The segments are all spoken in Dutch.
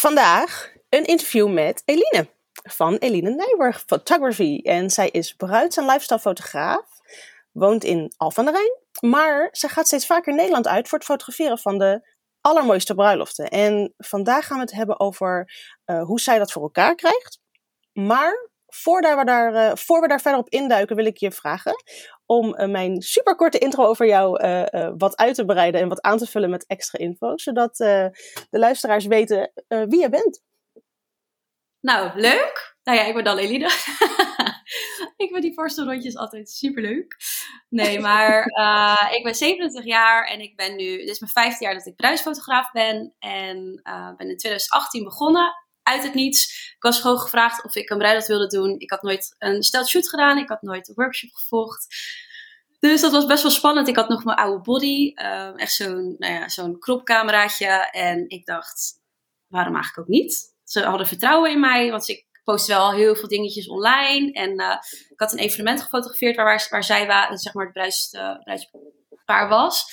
Vandaag een interview met Eline van Eline Nijburg Photography. En zij is bruids- en lifestyle fotograaf, woont in Al van der Rijn, maar ze gaat steeds vaker Nederland uit voor het fotograferen van de allermooiste bruiloften. En vandaag gaan we het hebben over uh, hoe zij dat voor elkaar krijgt. Maar voordat we daar, uh, voor we daar verder op induiken, wil ik je vragen om uh, mijn superkorte intro over jou wat uit te breiden en wat aan te vullen met extra info, zodat de luisteraars weten wie je bent. Nou, leuk. Nou ja, ik ben dan Eline. ik vind die voorstelrondjes altijd super leuk. Nee, maar ik ben 27 jaar en ik ben nu, dit is mijn vijfde jaar dat ik bruidsfotograaf ben. En ben in 2018 begonnen, uit het niets. Ik was gewoon gevraagd of ik een bruiloft wilde doen. Ik had nooit een stelt shoot gedaan, ik had nooit een workshop gevolgd. Dus dat was best wel spannend. Ik had nog mijn oude body, uh, echt zo'n nou ja, kropcameraatje. En ik dacht, waarom eigenlijk ook niet? Ze hadden vertrouwen in mij, want ik post wel heel veel dingetjes online. En uh, ik had een evenement gefotografeerd waar, waar, zij waren, zeg maar het uh, bruidspaar was.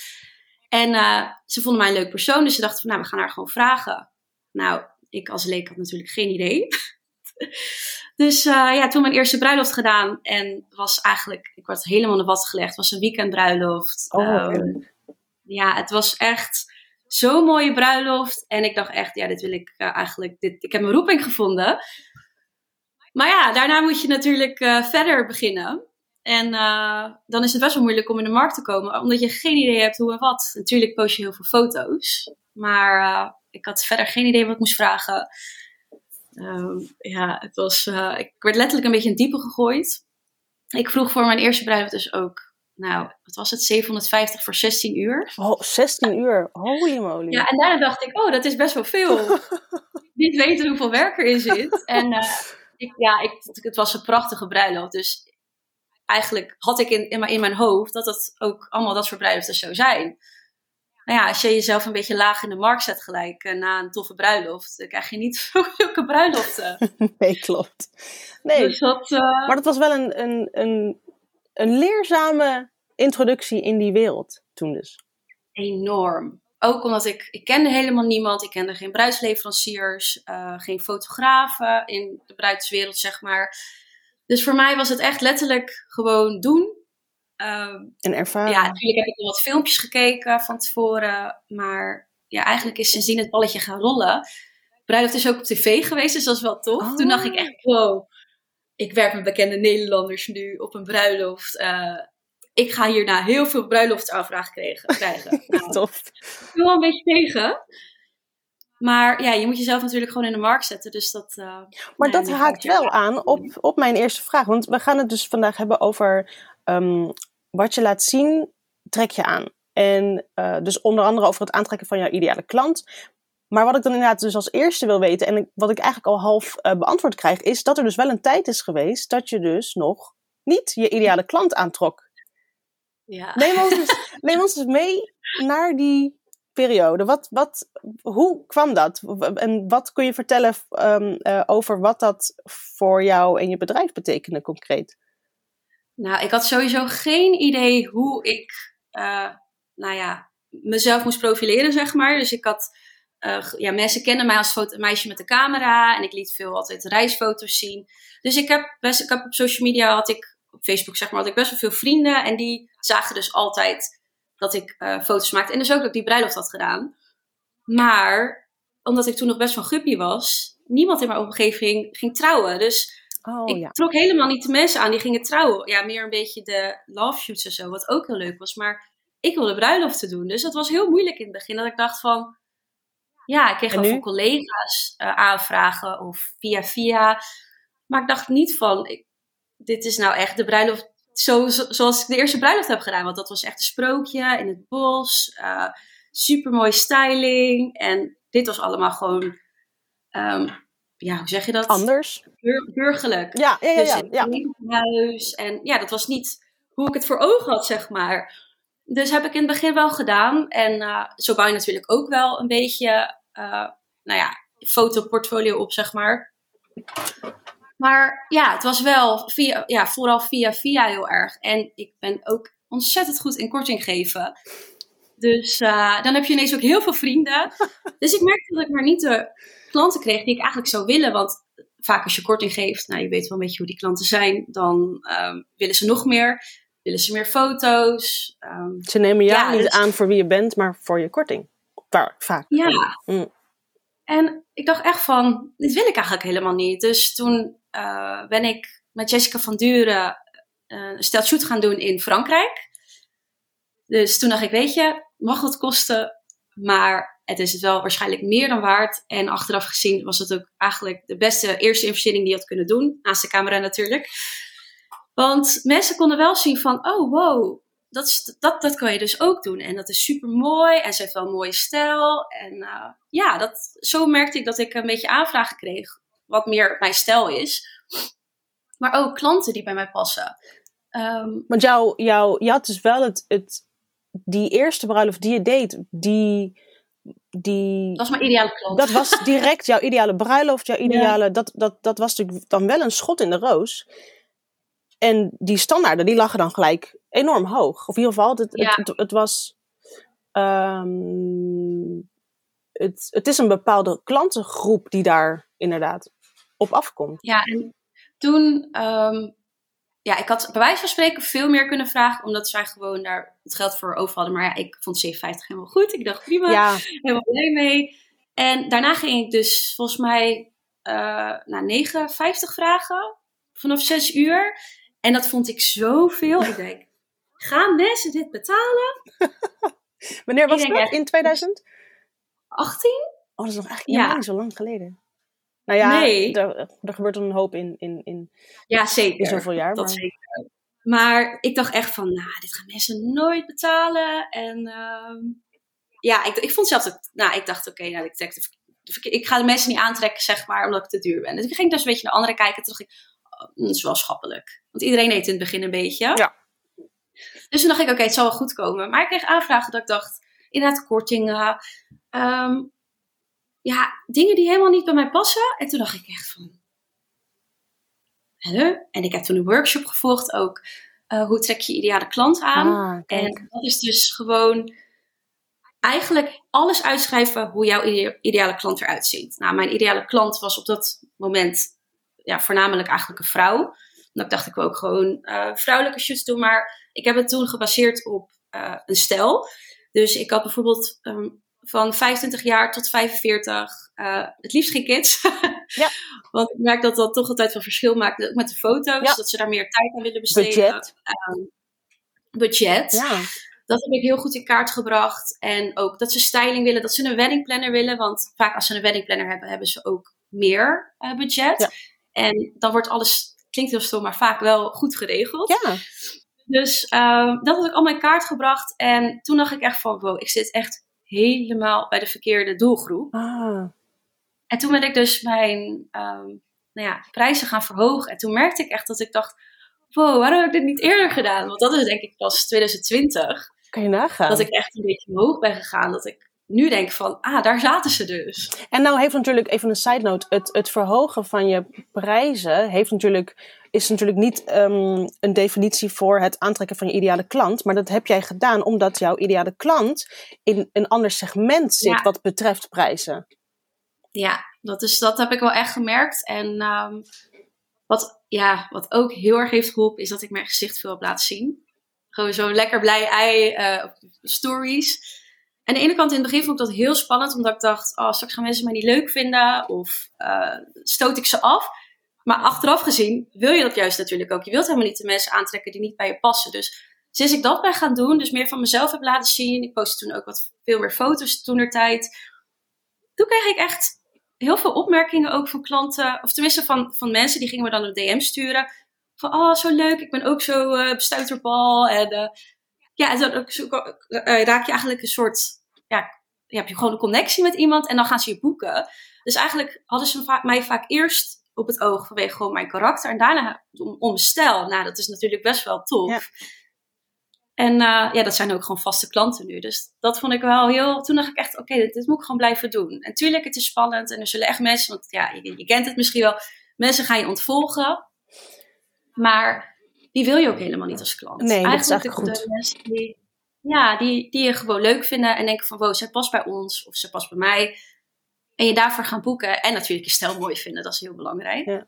En uh, ze vonden mij een leuk persoon, dus ze dachten van, nou, we gaan haar gewoon vragen. Nou, ik als leek had natuurlijk geen idee. dus ja, toen mijn eerste bruiloft gedaan en was eigenlijk, ik werd helemaal in de wat gelegd. Het was een weekendbruiloft. Oh, um, ja, het was echt zo'n mooie bruiloft. En ik dacht echt, ja, dit wil ik uh, eigenlijk, dit, ik heb mijn roeping gevonden. Maar ja, daarna moet je natuurlijk uh, verder beginnen. En uh, dan is het best wel moeilijk om in de markt te komen, omdat je geen idee hebt hoe en wat. Natuurlijk post je heel veel foto's, maar ik had verder geen idee wat ik moest vragen. Um, ja, het was, ik werd letterlijk een beetje in diepe gegooid. Ik vroeg voor mijn eerste bruiloft dus ook nou, wat was het, 750 voor 16 uur. Oh, 16 uur, holy moly. Ja, en daarna dacht ik, oh, dat is best wel veel. Niet weten hoeveel werk erin zit. En uh, ik, ja, ik, het was een prachtige bruiloft. Dus eigenlijk had ik in, in, mijn, in mijn hoofd dat het ook allemaal dat soort bruiloften zou zijn. Nou ja, als je jezelf een beetje laag in de markt zet gelijk uh, na een toffe bruiloft, dan krijg je niet zulke bruiloften. nee, klopt. Nee, dus dat, uh... maar dat was wel een, een, een een leerzame introductie in die wereld toen dus. Enorm. Ook omdat ik, ik kende helemaal niemand. Ik kende geen bruidsleveranciers, uh, geen fotografen in de bruidswereld, zeg maar. Dus voor mij was het echt letterlijk gewoon doen. Uh, en ervaren. Ja, natuurlijk heb ik nog wat filmpjes gekeken van tevoren. Maar ja, eigenlijk is sindsdien het balletje gaan rollen. Bruiloft is ook op tv geweest, dus dat is wel tof. Oh. Toen dacht ik echt, wow, ik werk met bekende Nederlanders nu op een bruiloft. Uh, ik ga hierna heel veel bruiloftsaanvragen krijgen. krijgen. Nou, Tof. Ik wil wel een beetje tegen. Maar ja, je moet jezelf natuurlijk gewoon in de markt zetten. Dus dat, uh, maar nee, dat haakt wel aan op, op mijn eerste vraag. Want we gaan het dus vandaag hebben over um, wat je laat zien, trek je aan. En uh, dus onder andere over het aantrekken van jouw ideale klant. Maar wat ik dan inderdaad dus als eerste wil weten, en wat ik eigenlijk al half uh, beantwoord krijg, is dat er dus wel een tijd is geweest dat je dus nog niet je ideale klant aantrok. Ja. Neem ons dus, neem ons dus mee naar die periode. Wat, wat, hoe kwam dat? En wat kun je vertellen um, uh, over wat dat voor jou en je bedrijf betekende concreet? Nou, ik had sowieso geen idee hoe ik, uh, nou ja, mezelf moest profileren, zeg maar. Dus ik had uh, ja, mensen kennen mij als foto, meisje met de camera en ik liet veel altijd reisfoto's zien. Dus ik heb best, ik heb op social media had ik, op Facebook zeg maar, had ik best wel veel vrienden en die zagen dus altijd dat ik uh, foto's maakte. En dus ook dat ik die bruiloft had gedaan. Maar, omdat ik toen nog best van guppy was, niemand in mijn omgeving ging trouwen. Dus oh, ik ja. trok helemaal niet de mensen aan die gingen trouwen. Ja, meer een beetje de love shoots en zo, wat ook heel leuk was. Maar ik wilde bruiloften doen. Dus dat was heel moeilijk in het begin. Dat ik dacht van, ja, ik kreeg wel van collega's uh, aanvragen of via via. Maar ik dacht niet van, ik, dit is nou echt de bruiloft zo, zo, zoals ik de eerste bruiloft heb gedaan. Want dat was echt een sprookje in het bos. Uh, super mooie styling. En dit was allemaal gewoon, um, ja, hoe zeg je dat? Anders. Bur burgerlijk. Ja, ja, ja. Dus ja, ja. in het huis. En ja, dat was niet hoe ik het voor ogen had, zeg maar. Dus heb ik in het begin wel gedaan. En uh, zo bouw je natuurlijk ook wel een beetje, uh, nou ja, fotoportfolio op, zeg maar. Maar ja, het was wel via, ja, vooral via via heel erg. En ik ben ook ontzettend goed in korting geven. Dus uh, dan heb je ineens ook heel veel vrienden. dus ik merkte dat ik maar niet de klanten kreeg die ik eigenlijk zou willen. Want vaak als je korting geeft, nou je weet wel een beetje hoe die klanten zijn, dan um, willen ze nog meer. Willen ze meer foto's. Um, ze nemen jou ja, niet dus... aan voor wie je bent, maar voor je korting. Waar, vaak. Ja. Mm. En ik dacht echt van, dit wil ik eigenlijk helemaal niet. Dus toen uh, ben ik met Jessica van Duren uh, een stel shoot gaan doen in Frankrijk. Dus toen dacht ik, weet je, mag het kosten, maar het is het wel waarschijnlijk meer dan waard. En achteraf gezien was het ook eigenlijk de beste eerste investering die je had kunnen doen. Naast de camera natuurlijk. Want mensen konden wel zien van, oh wow, dat, is, dat, dat kan je dus ook doen. En dat is super mooi. En ze heeft wel een mooie stijl. En uh, ja, dat, zo merkte ik dat ik een beetje aanvragen kreeg. Wat meer mijn stijl is. Maar ook klanten die bij mij passen. Um, Want jou, jou, je had dus wel het, het, die eerste bruiloft die je deed, die, die... Dat was mijn ideale klant. Dat was direct jouw ideale bruiloft, jouw ideale... Ja. Dat, dat, dat was natuurlijk dan wel een schot in de roos. En die standaarden, die lagen dan gelijk enorm hoog. Of in ieder geval, het, ja. het, het, het, was... Um, het, het is een bepaalde klantengroep die daar inderdaad op afkomt. Ja, en toen um, ja, ik had bij wijze van spreken veel meer kunnen vragen, omdat zij gewoon daar het geld voor over hadden. Maar ja, ik vond 57 helemaal goed. Ik dacht prima, ja. helemaal blij mee. En daarna ging ik dus volgens mij uh, naar 59 vragen vanaf 6 uur. En dat vond ik zoveel. Ik denk, gaan mensen dit betalen? Wanneer was dat? In 2018? Oh, dat is nog eigenlijk ja. niet zo lang geleden. Nou ja, nee. er, er gebeurt een hoop in, in, in, ja, zeker. in zoveel jaar. Dat maar... zeker. Maar ik dacht echt van, nou, dit gaan mensen nooit betalen. En uh, ja, ik, ik vond zelf dat, nou, ik dacht, oké, okay, nou, ik, ik ga de mensen niet aantrekken, zeg maar, omdat ik te duur ben. Dus ik ging dus een beetje naar anderen kijken. Toen dacht ik, oh, dat is wel schappelijk. Want iedereen eet in het begin een beetje. Ja. Dus toen dacht ik, oké, okay, het zal wel goed komen. Maar ik kreeg aanvragen dat ik dacht, inderdaad kortingen. Um, ja, dingen die helemaal niet bij mij passen. En toen dacht ik echt van, hè? En ik heb toen een workshop gevolgd ook. Uh, hoe trek je ideale klant aan? Ah, en dat is dus gewoon eigenlijk alles uitschrijven hoe jouw ideale klant eruit ziet. Nou, mijn ideale klant was op dat moment ja, voornamelijk eigenlijk een vrouw. Dan dacht ik ook gewoon uh, vrouwelijke shoots doen. Maar ik heb het toen gebaseerd op uh, een stijl. Dus ik had bijvoorbeeld um, van 25 jaar tot 45. Uh, eh, het liefst geen kids. ja. Want ik merk dat dat toch altijd wel verschil maakt. Ook met de foto's. Dat ze daar meer tijd aan willen besteden. Budget. Uh, budget. Ja. Dat heb ik heel goed in kaart gebracht. En ook dat ze styling willen. Dat ze een wedding planner willen. Want vaak als ze een wedding planner hebben, hebben ze ook meer uh, budget. Ja. En dan wordt alles, klinkt heel stom, maar vaak wel goed geregeld. Ja. Dus uh, dat had ik allemaal in kaart gebracht. En toen dacht ik echt van, wow, ik zit echt helemaal bij de verkeerde doelgroep. Ah. En toen ben ik dus mijn um, nou ja, prijzen gaan verhogen. En toen merkte ik echt dat ik dacht, wow, waarom heb ik dit niet eerder gedaan? Want dat is denk ik pas 2020. Kan je nagaan. Dat ik echt een beetje omhoog ben gegaan. Dat ik nu denk van, ah, daar zaten ze dus. En nou heeft natuurlijk, even een side note, het, het verhogen van je prijzen heeft natuurlijk, is natuurlijk niet um, een definitie voor het aantrekken van je ideale klant. Maar dat heb jij gedaan omdat jouw ideale klant in een ander segment zit ja. wat betreft prijzen. Ja, dat, is, dat heb ik wel echt gemerkt. En um, wat, ja, wat ook heel erg heeft geholpen, is dat ik mijn gezicht veel heb laten zien. Gewoon zo lekker blij ei uh, stories. En aan de ene kant in het begin vond ik dat heel spannend, omdat ik dacht, oh, straks gaan mensen mij niet leuk vinden of uh, stoot ik ze af. Maar achteraf gezien wil je dat juist natuurlijk ook. Je wilt helemaal niet de mensen aantrekken die niet bij je passen. Dus sinds ik dat ben gaan doen, dus meer van mezelf heb laten zien, ik postte toen ook wat veel meer foto's toen er tijd. Toen kreeg ik echt heel veel opmerkingen ook van klanten, of tenminste van, van mensen die gingen me dan een DM sturen. Van, oh, zo leuk, ik ben ook zo uh, bestuiterbal. En uh, ja, dan uh, raak je eigenlijk een soort ja, je hebt je gewoon een connectie met iemand en dan gaan ze je boeken. Dus eigenlijk hadden ze mij vaak eerst op het oog vanwege gewoon mijn karakter en daarna om, om stijl. Nou, dat is natuurlijk best wel tof. Ja. En uh, ja, dat zijn ook gewoon vaste klanten nu. Dus dat vond ik wel heel. Toen dacht ik echt: oké, okay, dit, dit, moet ik gewoon blijven doen. En tuurlijk, het is spannend en er zullen echt mensen, want ja, je, je kent het misschien wel, mensen gaan je ontvolgen. Maar die wil je ook helemaal niet als klant. Nee, eigenlijk dat is eigenlijk goed. De mensen die ja, die, die je gewoon leuk vinden en denken van wow, zij past bij ons of ze past bij mij. En je daarvoor gaan boeken. En natuurlijk je stijl mooi vinden, dat is heel belangrijk. Ja.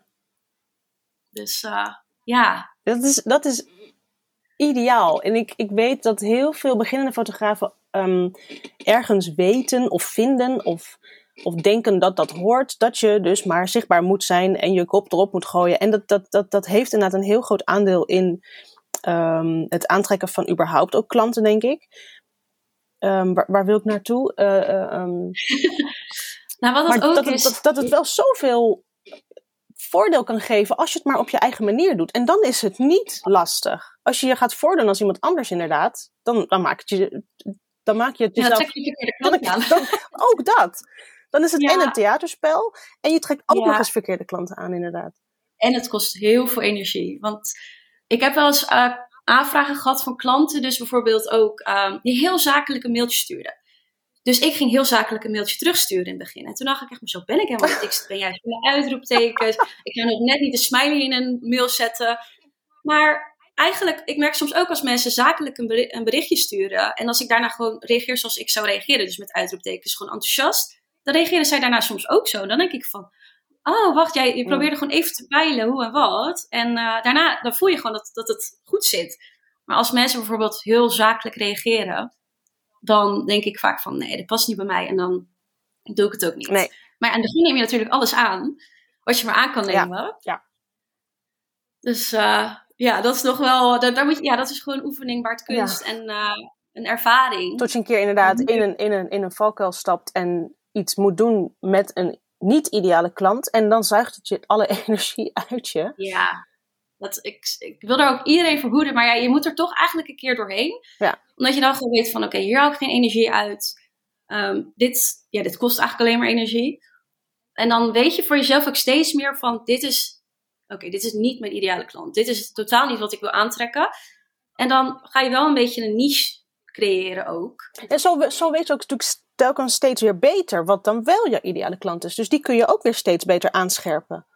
Dus uh, ja. Dat is, dat is ideaal. En ik, ik weet dat heel veel beginnende fotografen um, ergens weten of vinden of, of denken dat dat hoort. Dat je dus maar zichtbaar moet zijn en je kop erop moet gooien. En dat, dat, dat, dat heeft inderdaad een heel groot aandeel in um, het aantrekken van überhaupt ook klanten, denk ik. Um, waar, waar, wil ik naartoe? Uh, um, nou, wat dat ook dat, is... Dat, dat, het wel zoveel voordeel kan geven als je het maar op je eigen manier doet. En dan is het niet lastig. Als je je gaat voordoen als iemand anders inderdaad, dan, dan maak je dan maak je het jezelf... Ja, je dan, dan, ook dat. Dan is het ja. en een theaterspel en je trekt ook ja. nog eens verkeerde klanten aan inderdaad. En het kost heel veel energie. Want ik heb wel eens uh, aanvragen gehad van klanten, dus bijvoorbeeld ook um, die heel zakelijke mailtjes stuurden. Dus ik ging heel zakelijk een mailtje terugsturen in het begin. En toen dacht ik echt, maar zo ben ik helemaal niet. Ik ben juist met uitroeptekens. ik kan nog net niet een smiley in een mail zetten. Maar eigenlijk, ik merk soms ook als mensen zakelijk een berichtje sturen. En als ik daarna gewoon reageer zoals ik zou reageren, dus met uitroeptekens, gewoon enthousiast. Dan reageren zij daarna soms ook zo. Dan denk ik van, oh wacht, jij, je probeerde gewoon even te peilen hoe en wat. En uh, daarna dan voel je gewoon dat, dat het goed zit. Maar als mensen bijvoorbeeld heel zakelijk reageren, dan denk ik vaak van nee, dat past niet bij mij. En dan doe ik het ook niet. Nee. Maar aan het begin neem je natuurlijk alles aan, wat je maar aan kan nemen. Ja. ja. Dus uh, ja, dat is nog wel, daar, daar moet je, ja, dat is gewoon oefening waard kunst ja. en uh, een ervaring. Tot je een keer inderdaad in een, in, een, in een valkuil stapt en iets moet doen met een niet-ideale klant. En dan zuigt het je alle energie uit je. Ja, dat, ik, ik wil daar ook iedereen verhoeden. Maar ja, je moet er toch eigenlijk een keer doorheen. Ja. Omdat je dan gewoon weet van, oké, okay, hier haal ik geen energie uit. Um, dit, ja, dit kost eigenlijk alleen maar energie. En dan weet je voor jezelf ook steeds meer van, dit is, oké, okay, dit is niet mijn ideale klant. Dit is totaal niet wat ik wil aantrekken. En dan ga je wel een beetje een niche creëren ook. En zo, zo weet je ook natuurlijk telkens steeds weer beter wat dan wel je ideale klant is. Dus die kun je ook weer steeds beter aanscherpen.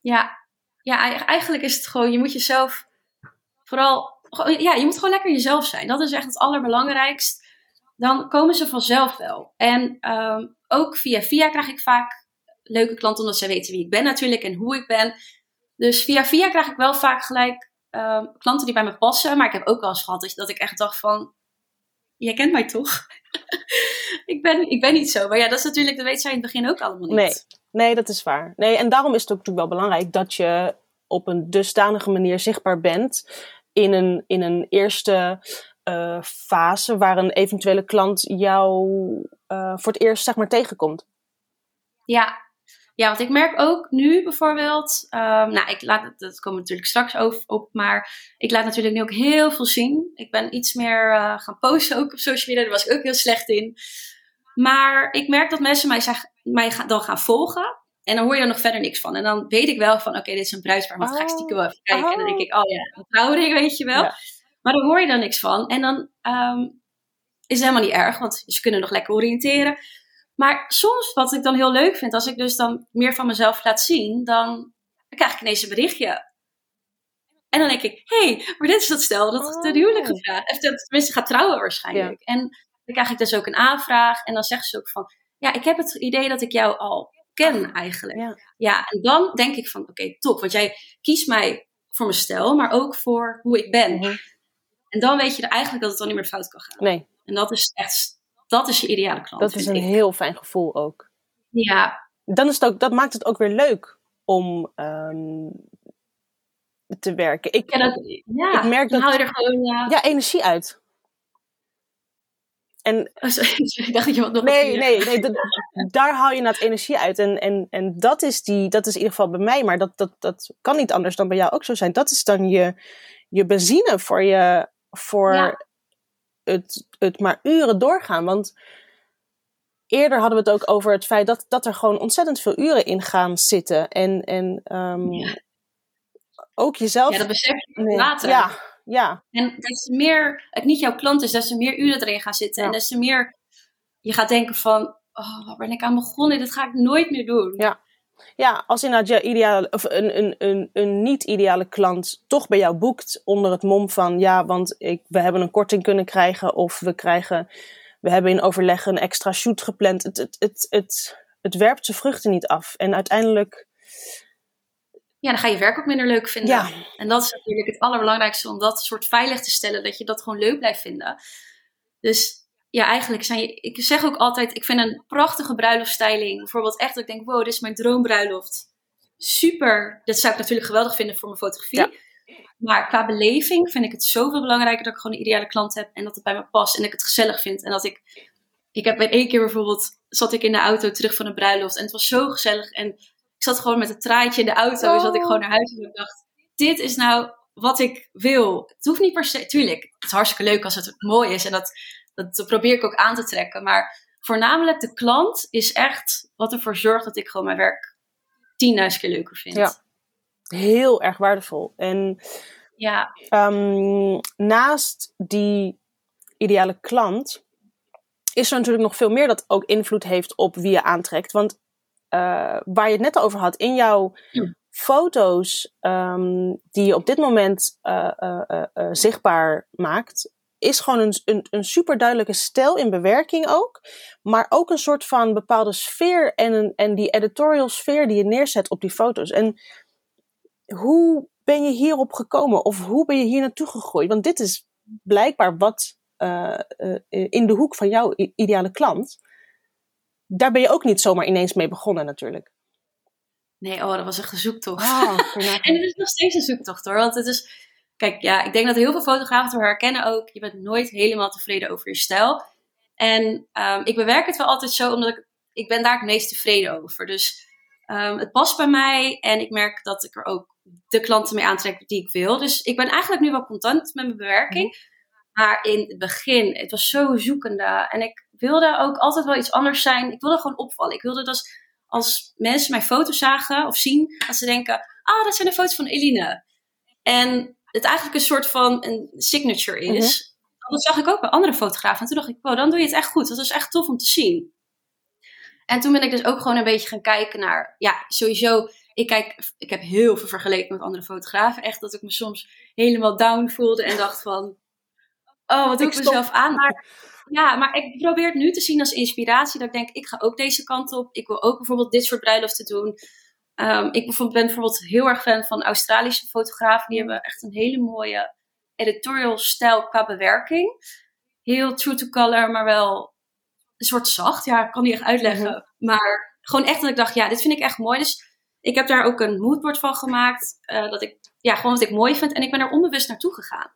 Ja, ja eigenlijk is het gewoon, je moet jezelf vooral, ja, je moet gewoon lekker jezelf zijn. Dat is echt het allerbelangrijkst. Dan komen ze vanzelf wel. En um, ook via via krijg ik vaak leuke klanten, omdat zij weten wie ik ben natuurlijk en hoe ik ben. Dus via via krijg ik wel vaak gelijk um, klanten die bij me passen. Maar ik heb ook wel eens gehad dat ik echt dacht van, jij kent mij toch? Ik, ben, ik ben niet zo. Maar ja, dat is natuurlijk, dat weet zij in het begin ook allemaal niet. Nee, nee dat is waar. Nee, en daarom is het ook natuurlijk wel belangrijk dat je op een dusdanige manier zichtbaar bent in een, in een eerste uh, fase waar een eventuele klant jou uh, voor het eerst zeg maar tegenkomt. Ja, ja, want ik merk ook nu bijvoorbeeld, um, nou, ik laat, dat komt natuurlijk straks over, op, maar ik laat natuurlijk nu ook heel veel zien. Ik ben iets meer uh, gaan posten ook op social media, daar was ik ook heel slecht in. Maar ik merk dat mensen mij, mij dan gaan volgen. En dan hoor je er nog verder niks van. En dan weet ik wel van, oké, dit is een bruisbaar, maar oh. ga ik stiekem wel even kijken. Oh. En dan denk ik, oh ja, een trouwring, weet je wel. Ja. Maar dan hoor je er niks van. En dan um, is het helemaal niet erg, want ze kunnen nog lekker oriënteren. Maar soms, wat ik dan heel leuk vind, als ik dus dan meer van mezelf laat zien, dan krijg ik ineens een berichtje. En dan denk ik, hé, hey, maar dit is dat stel dat oh. ten huwelijk gevraagd. Of tenminste gaat trouwen waarschijnlijk. Ja. En dan krijg ik dus ook een aanvraag. En dan zeggen ze ook van, ja, ik heb het idee dat ik jou al ken eigenlijk. Ja, ja en dan denk ik van, oké, okay, top. Want jij kiest mij voor mijn stijl, maar ook voor hoe ik ben. Mhm. En dan weet je er eigenlijk dat het dan niet meer fout kan gaan. Nee. En dat is echt dat is je ideale klant. Dat is een ik. heel fijn gevoel ook. Ja. Dan is het ook, dat maakt het ook weer leuk om um, te werken. Ik, ja, dat, ja, ik merk dat. haal je er gewoon ja, energie uit. En, oh, ik dacht dat je wat nog Nee, nee, nee dat, daar haal je het energie uit. En, en, en dat, is die, dat is in ieder geval bij mij, maar dat, dat, dat kan niet anders dan bij jou ook zo zijn. Dat is dan je, je benzine voor, je, voor ja het, het maar uren doorgaan. Want eerder hadden we het ook over het feit dat, dat er gewoon ontzettend veel uren in gaan zitten. En, en um, ja. ook jezelf. Ja, dat besef je nee. later. Ja, ja. En des te meer het niet jouw klant is, des te meer uren erin gaan zitten. Ja. En des te meer je gaat denken van, oh, waar ben ik aan begonnen? Dat ga ik nooit meer doen. Ja. Ja, als inderdaad je ideale, of een, een, een, een niet-ideale klant toch bij jou boekt onder het mom van ja, want ik, we hebben een korting kunnen krijgen of we krijgen, we hebben in overleg een extra shoot gepland. Het, het, het, het, het werpt zijn vruchten niet af. En uiteindelijk. Ja, dan ga je werk ook minder leuk vinden. Ja. En dat is natuurlijk het allerbelangrijkste om dat soort veilig te stellen, dat je dat gewoon leuk blijft vinden. Dus ja, eigenlijk zijn je, ik zeg ook altijd, ik vind een prachtige bruiloftstyling, bijvoorbeeld echt dat ik denk, wow, dit is mijn droombruiloft. Super, dat zou ik natuurlijk geweldig vinden voor mijn fotografie. Maar qua beleving vind ik het zoveel belangrijker dat ik gewoon een ideale klant heb en dat het bij me past en dat ik het gezellig vind. En dat ik, ik heb bij één keer bijvoorbeeld, zat ik in de auto terug van een bruiloft en het was zo gezellig en ik zat gewoon met een traantje in de auto, dus dat ik gewoon naar huis en ik dacht, dit is nou wat ik wil. Het hoeft niet per se, tuurlijk, het is hartstikke leuk als het mooi is en dat dat probeer ik ook aan te trekken. Maar voornamelijk de klant is echt wat ervoor zorgt dat ik gewoon mijn werk tienduizend keer leuker vind. Ja, heel erg waardevol. En ja. Um, naast die ideale klant is er natuurlijk nog veel meer dat ook invloed heeft op wie je aantrekt. Want uh, waar je het net over had, in jouw ja. foto's um, die je op dit moment uh, uh, zichtbaar maakt, is gewoon een, een, een super duidelijke stijl in bewerking ook. Maar ook een soort van bepaalde sfeer en, een, en die editorial sfeer die je neerzet op die foto's. En hoe ben je hierop gekomen? Of hoe ben je hier naartoe gegroeid? Want dit is blijkbaar wat uh, uh, in de hoek van jouw ideale klant. Daar ben je ook niet zomaar ineens mee begonnen natuurlijk. Nee, oh, dat was echt een zoektocht. Oh, en het is nog steeds een zoektocht hoor. Want het is, Kijk, ja, ik denk dat heel veel fotografen het herkennen ook. Je bent nooit helemaal tevreden over je stijl. En um, ik bewerk het wel altijd zo, omdat ik, ik ben daar het meest tevreden over. Dus um, het past bij mij en ik merk dat ik er ook de klanten mee aantrek die ik wil. Dus ik ben eigenlijk nu wel content met mijn bewerking. Maar in het begin, het was zo zoekende. En ik wilde ook altijd wel iets anders zijn. Ik wilde gewoon opvallen. Ik wilde dat als mensen mijn foto's zagen of zien, dat ze denken: ah, dat zijn de foto's van Eline. En het eigenlijk een soort van een signature is. Mhm. Dat zag ik ook bij andere fotografen. En toen dacht ik, wow, dan doe je het echt goed. Dat is echt tof om te zien. En toen ben ik dus ook gewoon een beetje gaan kijken naar, ja, sowieso, ik kijk, ik heb heel veel vergeleken met andere fotografen. Echt dat ik me soms helemaal down voelde en dacht van, oh, wat doe ik, ik mezelf aan? Maar, ja, maar ik probeer het nu te zien als inspiratie. Dat ik denk, ik ga ook deze kant op. Ik wil ook bijvoorbeeld dit soort bruiloften doen. Um, ik ben bijvoorbeeld heel erg fan van Australische fotografen. Die hebben echt een hele mooie editorial stijl qua bewerking. Heel true to color, maar wel een soort zacht. Ja, ik kan niet echt uitleggen. Mhm. Maar gewoon echt dat ik dacht, ja, dit vind ik echt mooi. Dus ik heb daar ook een moodboard van gemaakt. Uh, dat ik, ja, gewoon wat ik mooi vind. En ik ben er onbewust naartoe gegaan.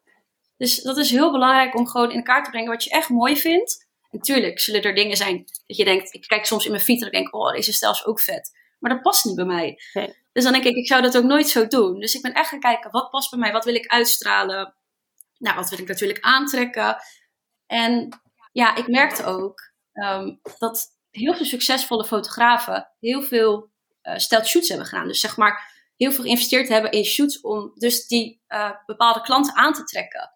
Dus dat is heel belangrijk om gewoon in kaart te brengen wat je echt mooi vindt. Natuurlijk zullen er dingen zijn dat je denkt, ik kijk soms in mijn fiets en ik denk, oh, deze stijl is ook vet. Maar dat past niet bij mij. Nee. Dus dan denk ik, ik zou dat ook nooit zo doen. Dus ik ben echt gaan kijken, wat past bij mij? Wat wil ik uitstralen? Nou, wat wil ik natuurlijk aantrekken? En ja, ik merkte ook um, dat heel veel succesvolle fotografen heel veel uh, stelt shoots hebben gedaan. Dus zeg maar heel veel geïnvesteerd hebben in shoots om dus die uh, bepaalde klanten aan te trekken.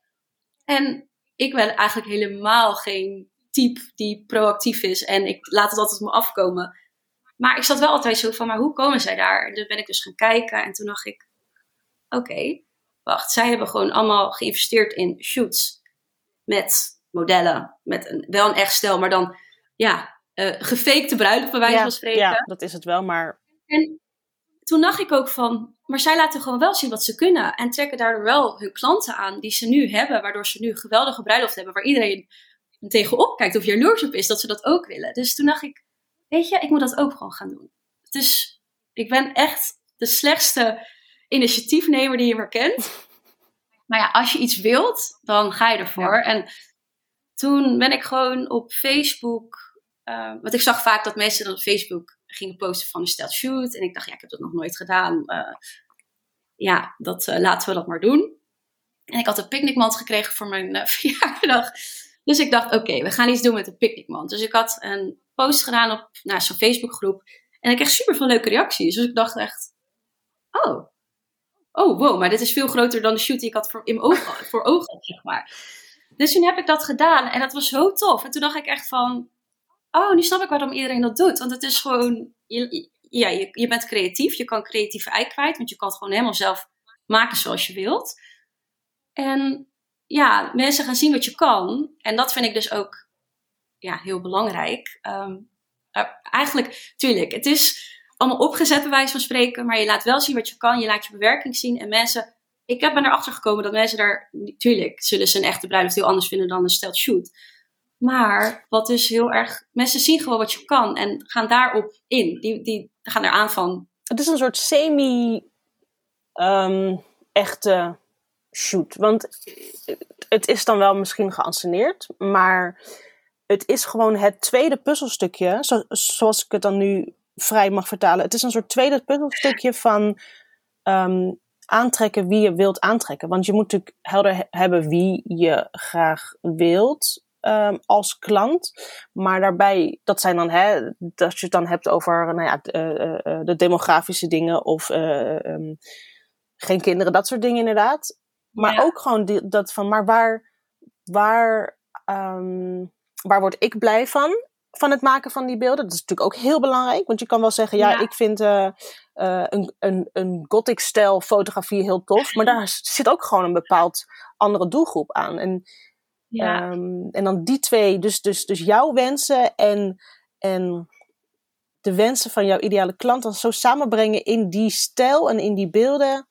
En ik ben eigenlijk helemaal geen type die proactief is en ik laat het altijd op me afkomen. Maar ik zat wel altijd zo van, maar hoe komen zij daar? En toen ben ik dus gaan kijken en toen dacht ik, oké, wacht, zij hebben gewoon allemaal geïnvesteerd in shoots met modellen, met een, wel een echt stel, maar dan, ja, uh, gefakte bruiloft bij wijze van spreken. Ja, dat is het wel, maar... En toen dacht ik ook van, maar zij laten gewoon wel zien wat ze kunnen en trekken daardoor wel hun klanten aan die ze nu hebben, waardoor ze nu een geweldige bruiloft hebben, waar iedereen tegenop kijkt of jaloers op is dat ze dat ook willen. Dus toen dacht ik, weet je, ik moet dat ook gewoon gaan doen. Dus ik ben echt de slechtste initiatiefnemer die je maar kent. Maar ja, als je iets wilt, dan ga je ervoor. En toen ben ik gewoon op Facebook. Uh, want ik zag vaak dat mensen dan op Facebook gingen posten van een stel shoot. En ik dacht, ja, ik heb dat nog nooit gedaan. Uh, ja, dat, uh, laten we dat maar doen. En ik had een picknickmand gekregen voor mijn verjaardag. Dus ik dacht, oké, we gaan iets doen met de picknickmand. Dus ik had een post gedaan op nou, zo'n Facebookgroep. En ik kreeg super veel leuke reacties. Dus ik dacht echt, oh, oh wow, maar dit is veel groter dan de shoot die ik had voor, in ogen, voor ogen, zeg maar. Dus toen heb ik dat gedaan en dat was zo tof. En toen dacht ik echt van, oh, nu snap ik waarom iedereen dat doet. Want het is gewoon, je, ja, je, je bent creatief. Je kan creatieve ei kwijt, want je kan het gewoon helemaal zelf maken zoals je wilt. En ja, mensen gaan zien wat je kan. En dat vind ik dus ook ja, heel belangrijk. Ehm, eh, eigenlijk, tuurlijk, het is allemaal opgezet bij wijze van spreken, maar je laat wel zien wat je kan. Je laat je bewerking zien en mensen... Ik heb ben erachter gekomen dat mensen daar... Tuurlijk zullen ze een echte bruiloft heel anders vinden dan een stelt shoot. Maar wat is heel erg... Mensen zien gewoon wat je kan en gaan daarop in. Die, die gaan eraan van... Het is een soort semi-echte shoot. Want het is dan wel misschien geanceneerd, maar het is gewoon het tweede puzzelstukje, zo, zoals ik het dan nu vrij mag vertalen. Het is een soort tweede puzzelstukje van ehm, aantrekken wie je wilt aantrekken. Want je moet natuurlijk helder hebben wie je graag wilt ehm, als klant. Maar daarbij, dat zijn dan, hè, dat je het dan hebt over nou ja, de, uh, de demografische dingen of uh, um, geen kinderen, dat soort dingen inderdaad. Maar ja. ook gewoon die, dat van, maar waar, waar, um, waar word ik blij van? Van het maken van die beelden. Dat is natuurlijk ook heel belangrijk. Want je kan wel zeggen, ja, ja. ik vind uh, uh, een, een, een gothic-stijl fotografie heel tof. Maar daar zit ook gewoon een bepaald andere doelgroep aan. En, ja. um, en dan die twee, dus, dus, dus jouw wensen en, en de wensen van jouw ideale klant, dan zo samenbrengen in die stijl en in die beelden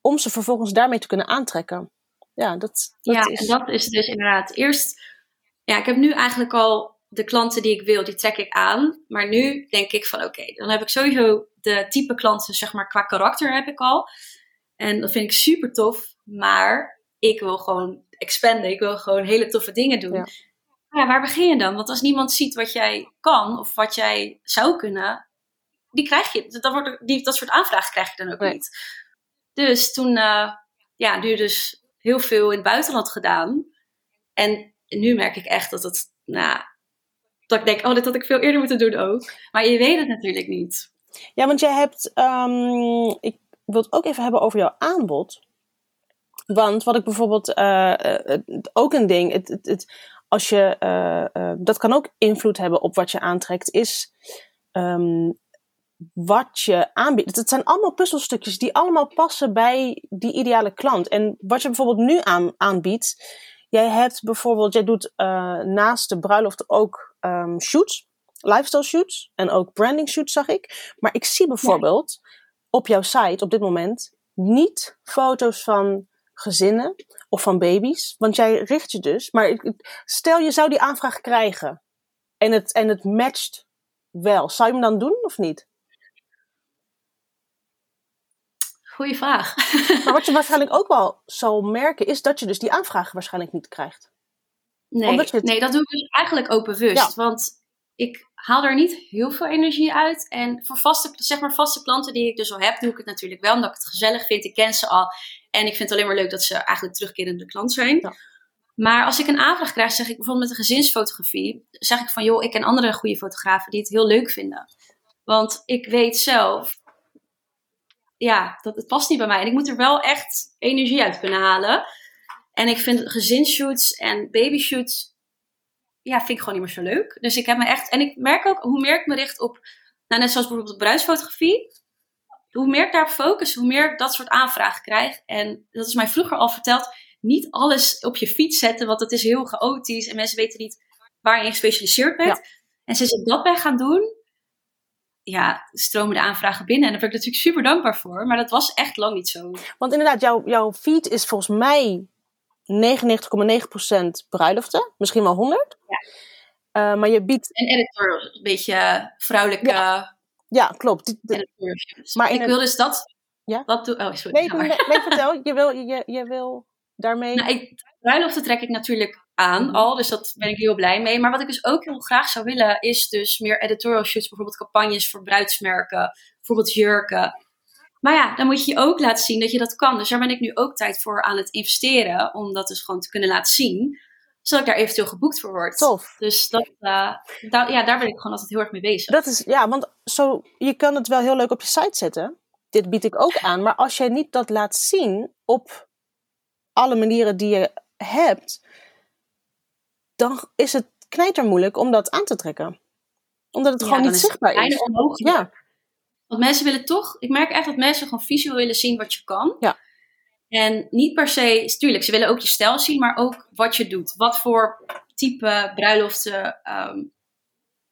om ze vervolgens daarmee te kunnen aantrekken. Ja, dat, dat ja, is... en dat is dus inderdaad eerst. Ja, ik heb nu eigenlijk al de klanten die ik wil, die trek ik aan. Maar nu denk ik van oké, okay, dan heb ik sowieso de type klanten, zeg maar, qua karakter heb ik al. En dat vind ik super tof. Maar ik wil gewoon expanden. Ik wil gewoon hele toffe dingen doen. Ja. ja. waar begin je dan? Want als niemand ziet wat jij kan of wat jij zou kunnen, die krijg je. Dat, wordt, die, dat soort aanvragen krijg je dan ook nee. niet. Dus toen, uh, ja, nu dus heel veel in het buitenland gedaan. En nu merk ik echt dat het, nou, dat ik denk, oh, dit had ik veel eerder moeten doen ook. Maar je weet het natuurlijk niet. Ja, want jij hebt, um, ik wil het ook even hebben over jouw aanbod. Want wat ik bijvoorbeeld, uh, uh, ook een ding, het, het, het, als je, uh, dat kan ook invloed hebben op wat je aantrekt, is um, wat je aanbiedt. Het zijn allemaal puzzelstukjes die allemaal passen bij die ideale klant. En wat je bijvoorbeeld nu aan, aanbiedt. Jij hebt bijvoorbeeld, jij doet uh, naast de bruiloft ook um, shoots, lifestyle shoots en ook branding shoots zag ik. Maar ik zie bijvoorbeeld ja. op jouw site op dit moment niet foto's van gezinnen of van baby's. Want jij richt je dus, maar stel je zou die aanvraag krijgen en het, en het matcht wel. Zou je hem dan doen of niet? Goeie vraag. Maar wat je waarschijnlijk ook wel zal merken, is dat je dus die aanvragen waarschijnlijk niet krijgt. Nee, het... nee dat doe ik eigenlijk ook bewust. Ja. Want ik haal er niet heel veel energie uit. En voor vaste, zeg maar vaste klanten die ik dus al heb, doe ik het natuurlijk wel. Omdat ik het gezellig vind. Ik ken ze al. En ik vind het alleen maar leuk dat ze eigenlijk terugkerende klant zijn. Ja. Maar als ik een aanvraag krijg, zeg ik bijvoorbeeld met een gezinsfotografie, zeg ik van joh, ik ken andere goede fotografen die het heel leuk vinden. Want ik weet zelf, ja, dat het past niet bij mij. En ik moet er wel echt energie uit kunnen halen. En ik vind gezinsshoots en babyshoots, ja, vind ik gewoon niet meer zo leuk. Dus ik heb me echt, en ik merk ook, hoe meer ik me richt op, nou net zoals bijvoorbeeld bruidsfotografie, hoe meer ik daarop focus, hoe meer ik dat soort aanvragen krijg. En dat is mij vroeger al verteld, niet alles op je fiets zetten, want het is heel chaotisch en mensen weten niet waar je gespecialiseerd bent. Ja. En sinds ik dat ben gaan doen, ja, stromen de aanvragen binnen. En daar ben ik natuurlijk super dankbaar voor. Maar dat was echt lang niet zo. Want inderdaad, jouw, jouw feed is volgens mij 99,9% bruiloften. Misschien wel 100. Ja. Uh, maar je biedt... En editor, een beetje vrouwelijke... Ja, ja klopt. Die, de... Maar ik wil dus dat... Ja? dat doen. Oh, sorry. Nee, nee, nee, vertel. Je wil, je, je wil daarmee... Nou, ik, bruiloften trek ik natuurlijk aan mm-hmm. al. Dus dat ben ik heel blij mee. Maar wat ik dus ook heel graag zou willen, is dus meer editorial shoots. Bijvoorbeeld campagnes voor bruidsmerken. Bijvoorbeeld jurken. Maar ja, dan moet je ook laten zien dat je dat kan. Dus daar ben ik nu ook tijd voor aan het investeren. Om dat dus gewoon te kunnen laten zien. Zodat ik daar eventueel geboekt voor word. Tof. Dus dat, uh, da ja, daar ben ik gewoon altijd heel erg mee bezig. Dat is, ja, want zo, je kan het wel heel leuk op je site zetten. Dit bied ik ook aan. Maar als jij niet dat laat zien op alle manieren die je hebt, dan is het knijter moeilijk om dat aan te trekken. Omdat het ja, gewoon niet zichtbaar is. Onmogelijk. Ja. Want mensen willen toch, ik merk echt dat mensen gewoon visueel willen zien wat je kan. Ja. En niet per se, tuurlijk, ze willen ook je stijl zien, maar ook wat je doet. Wat voor type bruiloften ehm,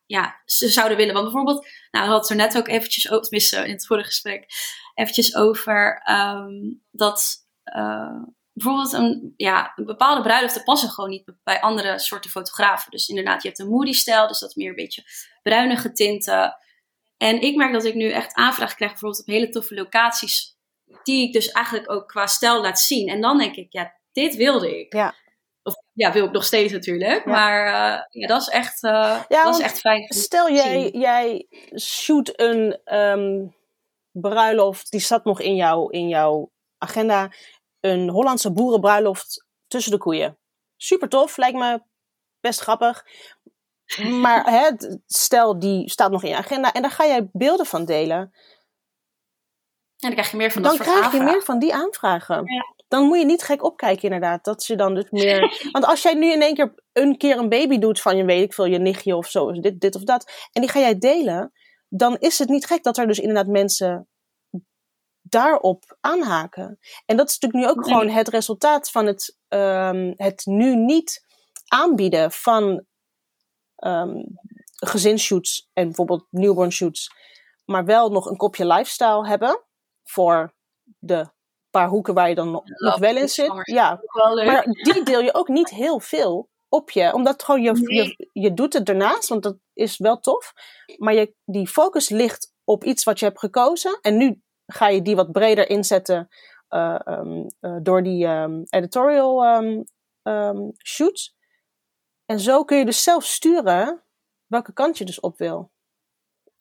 ja, ze zouden willen. Want bijvoorbeeld, nou, we hadden het er net ook eventjes over, tenminste in het vorige gesprek, eventjes over ehm, dat uh, bijvoorbeeld een, ja, een bepaalde bruiloften passen gewoon niet bij andere soorten fotografen. Dus inderdaad, je hebt een moody stijl, dus dat is meer een beetje bruinige tinten. En ik merk dat ik nu echt aanvragen krijg, bijvoorbeeld op hele toffe locaties, die ik dus eigenlijk ook qua stijl laat zien. En dan denk ik, ja, dit wilde ik. Ja. Of ja, wil ik nog steeds natuurlijk. Maar uh, ja, dat is echt, uh, ja, dat is echt fijn. Stel jij, jij shoot een um, bruiloft, die zat nog in, jou, in jouw agenda. Een Hollandse boerenbruiloft tussen de koeien. Super tof, lijkt me best grappig. Maar hè, stel, die staat nog in je agenda en daar ga jij beelden van delen. En dan krijg je meer van dat dan krijg je meer van die aanvragen. Ja. Dan moet je niet gek opkijken inderdaad. Dat je dan dus meer... Want als jij nu in één keer een keer een baby doet van je weet ik veel, je nichtje of zo, dit, dit of dat. En die ga jij delen. Dan is het niet gek dat er dus inderdaad mensen daarop aanhaken. En dat is natuurlijk nu ook nee. gewoon het resultaat van het, um, het nu niet aanbieden van um, gezinsshoots en bijvoorbeeld newborn shoots, maar wel nog een kopje lifestyle hebben voor de paar hoeken waar je dan nog, nog wel in zit. Ja, maar die deel je ook niet heel veel op je, omdat gewoon je, nee. je, je doet het ernaast, want dat is wel tof, maar je, die focus ligt op iets wat je hebt gekozen en nu ga je die wat breder inzetten uh, um, uh, door die um, editorial um, shoots. En zo kun je dus zelf sturen welke kant je dus op wil.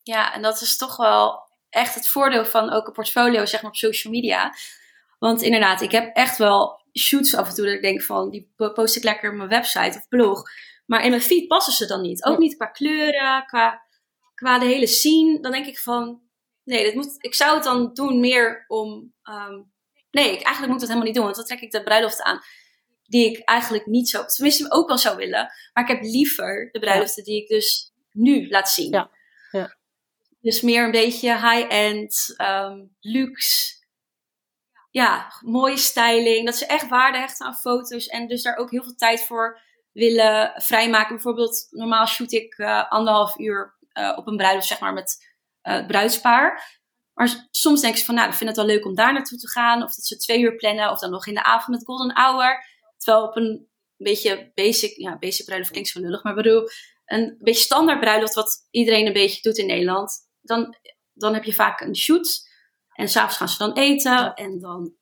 Ja, en dat is toch wel echt het voordeel van ook een portfolio zeg maar, op social media. Want inderdaad, ik heb echt wel shoots af en toe dat ik denk van, die post ik lekker op mijn website of blog. Maar in mijn feed passen ze dan niet. Ook niet qua kleuren, qua, qua de hele scene. Dan denk ik van, nee, dit moet, ik zou het dan doen meer om... Um, nee, eigenlijk moet ik dat helemaal niet doen, want dan trek ik de bruiloft aan die ik eigenlijk niet zo, tenminste ook wel zou willen. Maar ik heb liever de bruiloften die ik dus nu laat zien. Ja. ja. Dus meer een beetje high-end, um, luxe. Ja, mooie styling. Dat ze echt waarde hechten aan foto's. En dus daar ook heel veel tijd voor willen vrijmaken. Bijvoorbeeld, normaal shoot ik uh, anderhalf uur uh, op een bruiloft, zeg maar, met uh, het bruidspaar. Maar soms denk ik van, nou, ik vind het wel leuk om daar naartoe te gaan. Of dat ze twee uur plannen. Of dan nog in de avond met golden hour. Terwijl op een beetje basic, ja, basic bruiloft klinkt zo lullig, maar bedoel, een beetje standaard bruiloft wat iedereen een beetje doet in Nederland, dan, dan heb je vaak een shoot en s'avonds gaan ze dan eten ja. en dan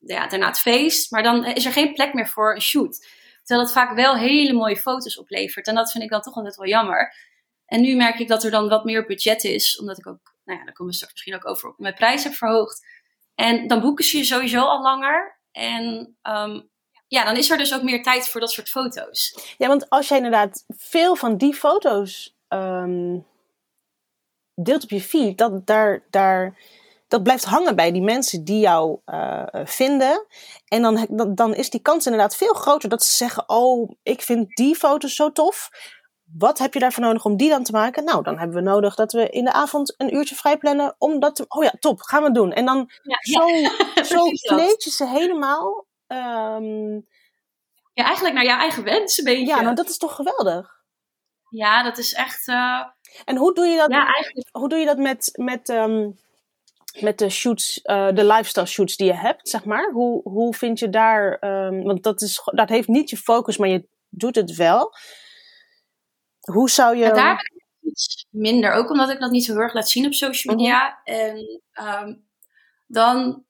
ja, daarna het feest, maar dan is er geen plek meer voor een shoot. Terwijl het vaak wel hele mooie foto's oplevert en dat vind ik dan toch altijd wel jammer. En nu merk ik dat er dan wat meer budget is, omdat ik ook, nou ja, daar komen we straks misschien ook over, mijn prijs heb verhoogd. En dan boeken ze je sowieso al langer. En um, ja, dan is er dus ook meer tijd voor dat soort foto's. Ja, want als jij inderdaad veel van die foto's um, deelt op je feed, dat, daar, daar, dat blijft hangen bij die mensen die jou uh, vinden. En dan, dan, is die kans inderdaad veel groter dat ze zeggen: Oh, ik vind die foto's zo tof. Wat heb je daarvoor nodig om die dan te maken? Nou, dan hebben we nodig dat we in de avond een uurtje vrij plannen om dat te... Oh ja, top, gaan we doen. En dan ja, zo, ja. zo kleed je ze helemaal Um, ja, eigenlijk naar jouw eigen wens een beetje. Ja, nou dat is toch geweldig? Ja, dat is echt... Uh... En hoe doe je dat, ja, eigenlijk... hoe doe je dat met, met, um, met de shoots, uh, de lifestyle shoots die je hebt, zeg maar? Hoe, hoe vind je daar... Um, want dat, is, dat heeft niet je focus, maar je doet het wel. Hoe zou je... Ja, daar ben ik iets minder. Ook omdat ik dat niet zo heel erg laat zien op social media. Mm -hmm. En dan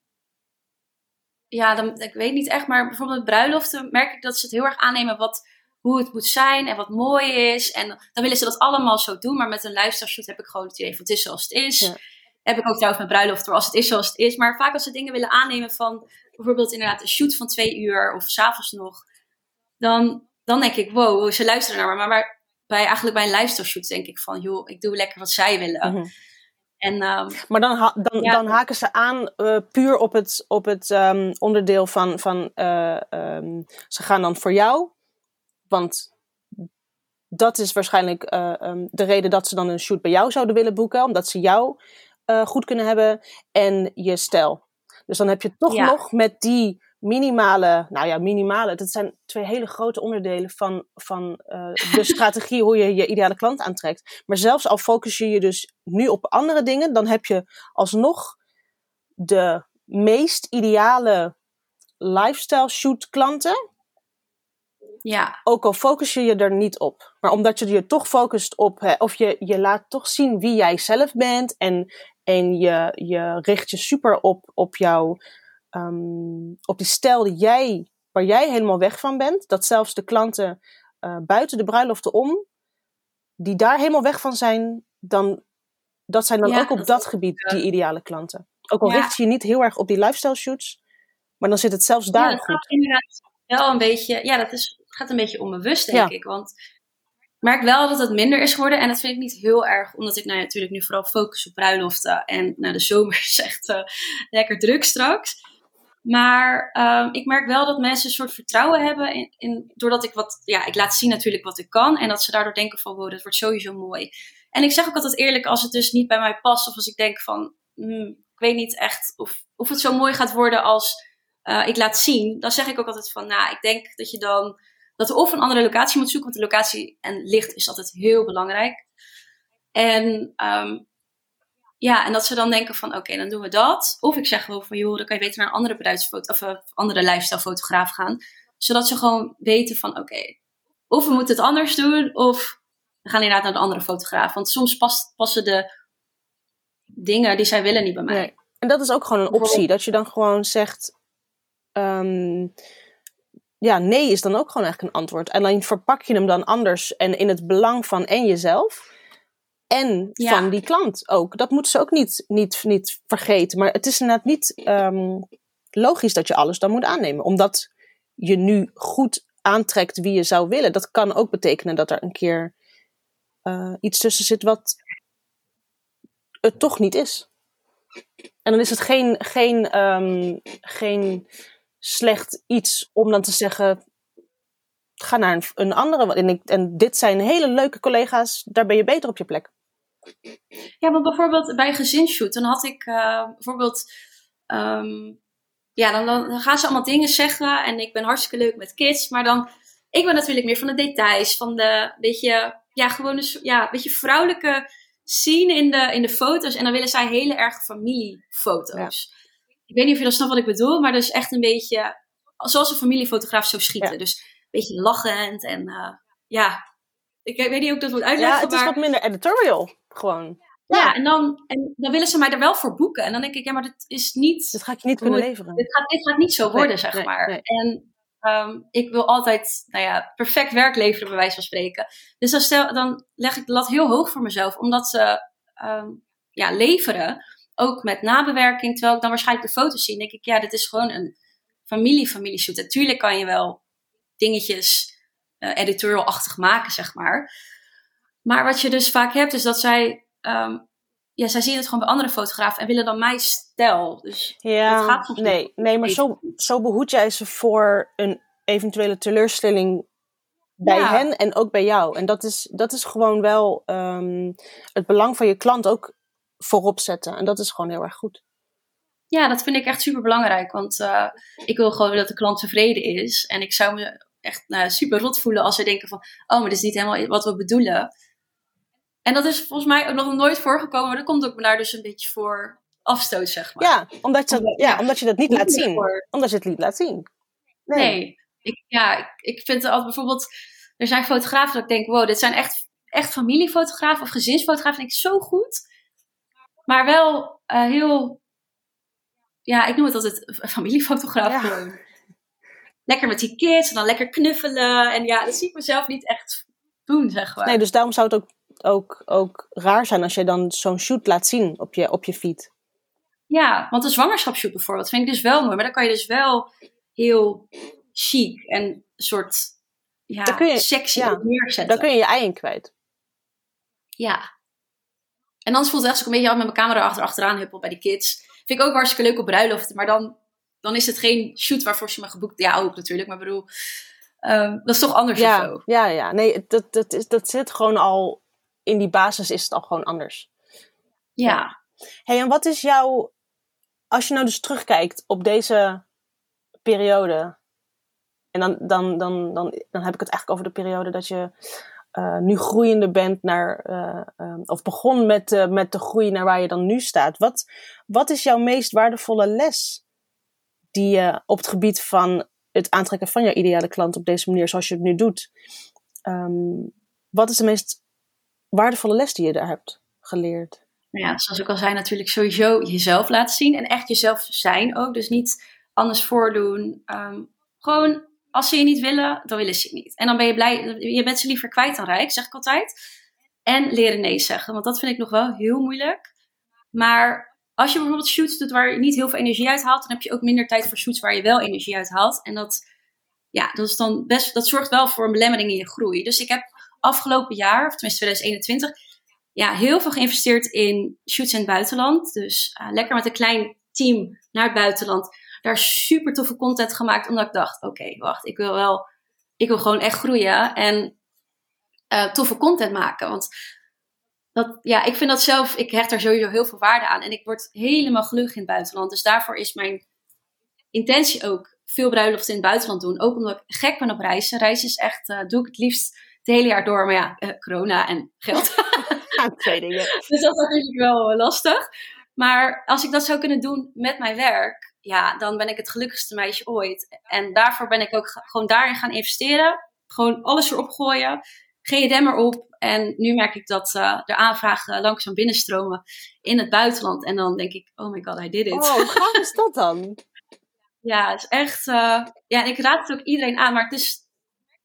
ja, dan, ik weet niet echt, maar bijvoorbeeld met bruiloften merk ik dat ze het heel erg aannemen wat, hoe het moet zijn en wat mooi is. En dan willen ze dat allemaal zo doen, maar met een lifestyle shoot heb ik gewoon het idee van het is zoals het is. Ja. Heb ik ook trouwens met bruiloften, als het is zoals het is. Maar vaak als ze dingen willen aannemen van bijvoorbeeld inderdaad een shoot van twee uur of s'avonds nog, dan, dan denk ik, wow, ze luisteren naar me. Maar, maar bij, eigenlijk bij een lifestyle shoot denk ik van, joh, ik doe lekker wat zij willen. Mm -hmm. En, um, maar dan, ha dan, ja. dan, haken ze aan uh, puur op het, op het um, onderdeel van, van uh, um, ze gaan dan voor jou. Want dat is waarschijnlijk uh, de reden dat ze dan een shoot bij jou zouden willen boeken. Omdat ze jou eh, goed kunnen hebben en je stijl. Dus dan heb je toch nog met die minimale, nou ja, minimale, dat zijn twee hele grote onderdelen van, van uh, de strategie hoe je je ideale klant aantrekt. Maar zelfs al focus je je dus nu op andere dingen, dan heb je alsnog de meest ideale lifestyle shoot klanten. Ja. Ook al focus je je er niet op. Maar omdat je je toch focust op, hè, of je, je laat toch zien wie jij zelf bent. En, en je, je richt je super op, op jouw, um, op die stijl die jij, waar jij helemaal weg van bent. Dat zelfs de klanten uh, buiten de bruiloften om, die daar helemaal weg van zijn, dan, dat zijn dan ook op dat, gebied die ideale klanten. Ook al richt je je niet heel erg op die lifestyle shoots, maar dan zit het zelfs daar ja, goed. inderdaad wel een beetje, ja, dat is, gaat een beetje onbewust, denk ik. Want ik merk wel dat het minder is geworden. En dat vind ik niet heel erg, omdat ik nou natuurlijk nu vooral focus op bruiloften. En nou, de zomer is echt uh, lekker druk straks. Maar um, ik merk wel dat mensen een soort vertrouwen hebben. In, doordat ik wat, ja, ik laat zien natuurlijk wat ik kan. En dat ze daardoor denken van, wow, dat wordt sowieso mooi. En ik zeg ook altijd eerlijk, als het dus niet bij mij past. Of als ik denk van, hmm, ik weet niet echt of, of het zo mooi gaat worden als uh, ik laat zien, dan zeg ik ook altijd van, nou, ik denk dat je dan, dat of een andere locatie moet zoeken, want de locatie en licht is altijd heel belangrijk. En um, ja, en dat ze dan denken van, oké, dan doen we dat. Of ik zeg gewoon van, joh, dan kan je beter naar een andere bruidsfoto of uh, andere lifestyle fotograaf gaan. Zodat ze gewoon weten van, oké, of we moeten het anders doen, of we gaan inderdaad naar de andere fotograaf. Want soms past, passen de dingen die zij willen niet bij mij. Nee. En dat is ook gewoon een optie. Dat je dan gewoon zegt: um, ja, nee is dan ook gewoon eigenlijk een antwoord. En dan verpak je hem dan anders en in het belang van en jezelf en van die klant ook. Dat moeten ze ook niet, niet, niet vergeten. Maar het is inderdaad niet um, logisch dat je alles dan moet aannemen. Omdat je nu goed aantrekt wie je zou willen. Dat kan ook betekenen dat er een keer uh, iets tussen zit wat het toch niet is. En dan is het geen, geen, um, geen slecht iets om dan te zeggen: ga naar een, een andere. En, ik, en dit zijn hele leuke collega's, daar ben je beter op je plek. Ja, want bijvoorbeeld bij gezinsshoot, dan had ik uh, bijvoorbeeld. Um, ja, dan, dan, gaan ze allemaal dingen zeggen en ik ben hartstikke leuk met kids, maar dan. Ik ben natuurlijk meer van de details, van de beetje, ja, gewoon een, ja, beetje vrouwelijke scene in de, in de foto's. En dan willen zij hele erg familiefoto's. Ik weet niet of je dat snapt wat ik bedoel, maar dus echt een beetje zoals een familiefotograaf zou schieten. Dus een beetje lachend en uh, ja, ik weet niet hoe ik dat moet uitleggen. Ja, het is wat minder editorial gewoon. Ja, en, dan, en dan willen ze mij er wel voor boeken. En dan denk ik, ja, maar dit is niet... Dit ga ik niet kunnen leveren. Dit gaat, dit gaat niet zo worden, zeg maar. En um, ik wil altijd, nou ja, perfect werk leveren, bij wijze van spreken. Dus dan, stel, dan leg ik de lat heel hoog voor mezelf, omdat ze um, ja, leveren ook met nabewerking. Terwijl ik dan waarschijnlijk de foto's zie, denk ik, ja, dit is gewoon een familie-familieshoot. Natuurlijk kan je wel dingetjes uh, editorial-achtig maken, zeg maar. Maar wat je dus vaak hebt, is dat zij, um, ja, zij zien het gewoon bij andere fotografen en willen dan mijn stijl. Dus ja, gaat nee, nee, maar zo, zo behoed jij ze voor een eventuele teleurstelling bij hen en ook bij jou. En dat is, dat is gewoon wel um, het belang van je klant ook voorop zetten. En dat is gewoon heel erg goed. Ja, dat vind ik echt super belangrijk. Want uh, ik wil gewoon dat de klant tevreden is. En ik zou me echt nou, super rot voelen als ze denken van... Oh, maar dit is niet helemaal wat we bedoelen. En dat is volgens mij ook nog nooit voorgekomen. Maar dat komt ook daar dus een beetje voor afstoot, zeg maar. Ja, omdat je, omdat, ja, omdat je dat niet laat zien. Voor... Omdat je het niet laat zien. Nee. nee. Ik, ja, ik, ik vind altijd bijvoorbeeld... Er zijn fotografen dat ik denk... Wow, dit zijn echt, echt familiefotografen of gezinsfotografen. Vind ik zo goed. Maar wel uh, heel, ja, ik noem het altijd familiefotograaf ja. Lekker met die kids en dan lekker knuffelen. En ja, dat zie ik mezelf niet echt doen, zeg maar. Nee, dus daarom zou het ook, ook, ook raar zijn als je dan zo'n shoot laat zien op je, op je feed. Ja, want een zwangerschapsshoot bijvoorbeeld vind ik dus wel mooi. Maar dan kan je dus wel heel chic en soort ja, je, sexy ja, neerzetten. Daar kun je je ei in kwijt. Ja, en dan voelt het echt zo een beetje al met mijn camera achter, achteraan huppel bij die kids. Vind ik ook hartstikke leuk op bruiloften. Maar dan, dan is het geen shoot waarvoor ze me geboekt. Ja, ook natuurlijk. Maar bedoel, um, dat is toch anders ja, of zo? Ja, ja. Nee, dat, dat, is, dat zit gewoon al... In die basis is het al gewoon anders. Ja. Hey, en wat is jouw, als je nou dus terugkijkt op deze periode, en dan, dan, dan, dan, dan heb ik het eigenlijk over de periode dat je uh, nu groeiende bent naar, uh, of begon met, uh, met de groei naar waar je dan nu staat. Wat, wat is jouw meest waardevolle les die je op het gebied van het aantrekken van jouw ideale klant op deze manier, zoals je het nu doet, um, wat is de meest waardevolle les die je daar hebt geleerd? Nou ja, zoals ik al zei, natuurlijk sowieso jezelf laten zien en echt jezelf zijn ook. Dus niet anders voordoen. Um, gewoon als ze je niet willen, dan willen ze je niet. En dan ben je blij, je bent ze liever kwijt dan rijk, zeg ik altijd. En leren nee zeggen, want dat vind ik nog wel heel moeilijk. Maar als je bijvoorbeeld shoots doet waar je niet heel veel energie uit haalt, dan heb je ook minder tijd voor shoots waar je wel energie uit haalt. En dat, ja, dat, is dan best, dat zorgt wel voor een belemmering in je groei. Dus ik heb afgelopen jaar, of tenminste 2021, ja, heel veel geïnvesteerd in shoots in het buitenland. Dus uh, lekker met een klein team naar het buitenland daar super toffe content gemaakt. Omdat ik dacht, oké, wacht, ik wil wel, ik wil gewoon echt groeien en uh, toffe content maken. Want dat, ja, ik vind dat zelf, ik hecht daar sowieso heel veel waarde aan. En ik word helemaal gelukkig in het buitenland. Dus daarvoor is mijn intentie ook veel bruiloften in het buitenland doen. Ook omdat ik gek ben op reizen. Reizen is echt, uh, doe ik het liefst het hele jaar door. Maar ja, uh, corona en geld. Twee dingen. dus dat is natuurlijk wel lastig. Maar als ik dat zou kunnen doen met mijn werk, ja, dan ben ik het gelukkigste meisje ooit. En daarvoor ben ik ook gewoon daarin gaan investeren. Gewoon alles erop gooien. Geen remmer op. En nu merk ik dat uh, de aanvragen langzaam binnenstromen in het buitenland. En dan denk ik, oh my god, I did it. Oh, hoe gaaf is dat dan? ja, het is echt... Uh, ja, ik raad het ook iedereen aan. Maar het is...